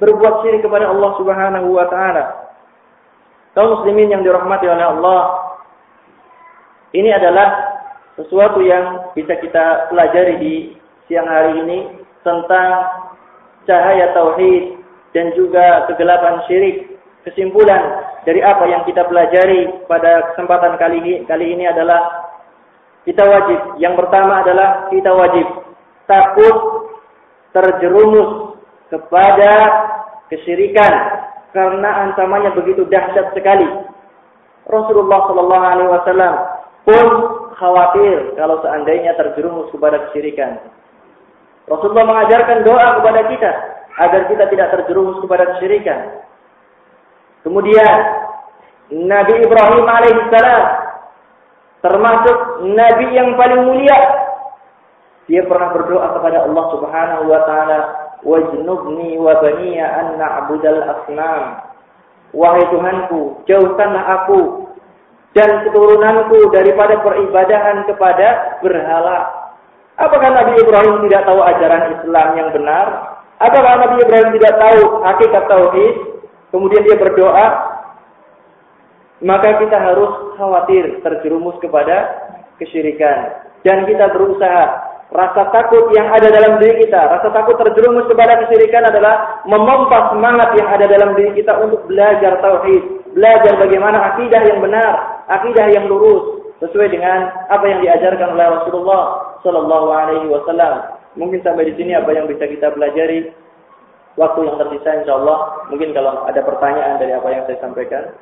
berbuat syirik kepada Allah Subhanahu wa taala? Kaum muslimin yang dirahmati oleh Allah, ini adalah sesuatu yang bisa kita pelajari di siang hari ini tentang cahaya tauhid dan juga kegelapan syirik. Kesimpulan dari apa yang kita pelajari pada kesempatan kali ini, kali ini adalah kita wajib. Yang pertama adalah kita wajib takut terjerumus kepada kesyirikan karena ancamannya begitu dahsyat sekali. Rasulullah Shallallahu Alaihi Wasallam pun khawatir kalau seandainya terjerumus kepada kesyirikan. Rasulullah mengajarkan doa kepada kita agar kita tidak terjerumus kepada kesyirikan. Kemudian Nabi Ibrahim alaihissalam termasuk nabi yang paling mulia. Dia pernah berdoa kepada Allah Subhanahu wa taala, "Wajnubni wa baniya an na'budal asnam." Wahai Tuhanku, jauhkanlah aku dan keturunanku daripada peribadahan kepada berhala. Apakah Nabi Ibrahim tidak tahu ajaran Islam yang benar? Apakah Nabi Ibrahim tidak tahu hakikat tauhid? Kemudian dia berdoa, maka kita harus khawatir terjerumus kepada kesyirikan. Dan kita berusaha. Rasa takut yang ada dalam diri kita, rasa takut terjerumus kepada kesyirikan adalah memompa semangat yang ada dalam diri kita untuk belajar tauhid, belajar bagaimana akidah yang benar, akidah yang lurus sesuai dengan apa yang diajarkan oleh Rasulullah Shallallahu Alaihi Wasallam. Mungkin sampai di sini apa yang bisa kita pelajari. Waktu yang tersisa insya Allah, mungkin kalau ada pertanyaan dari apa yang saya sampaikan.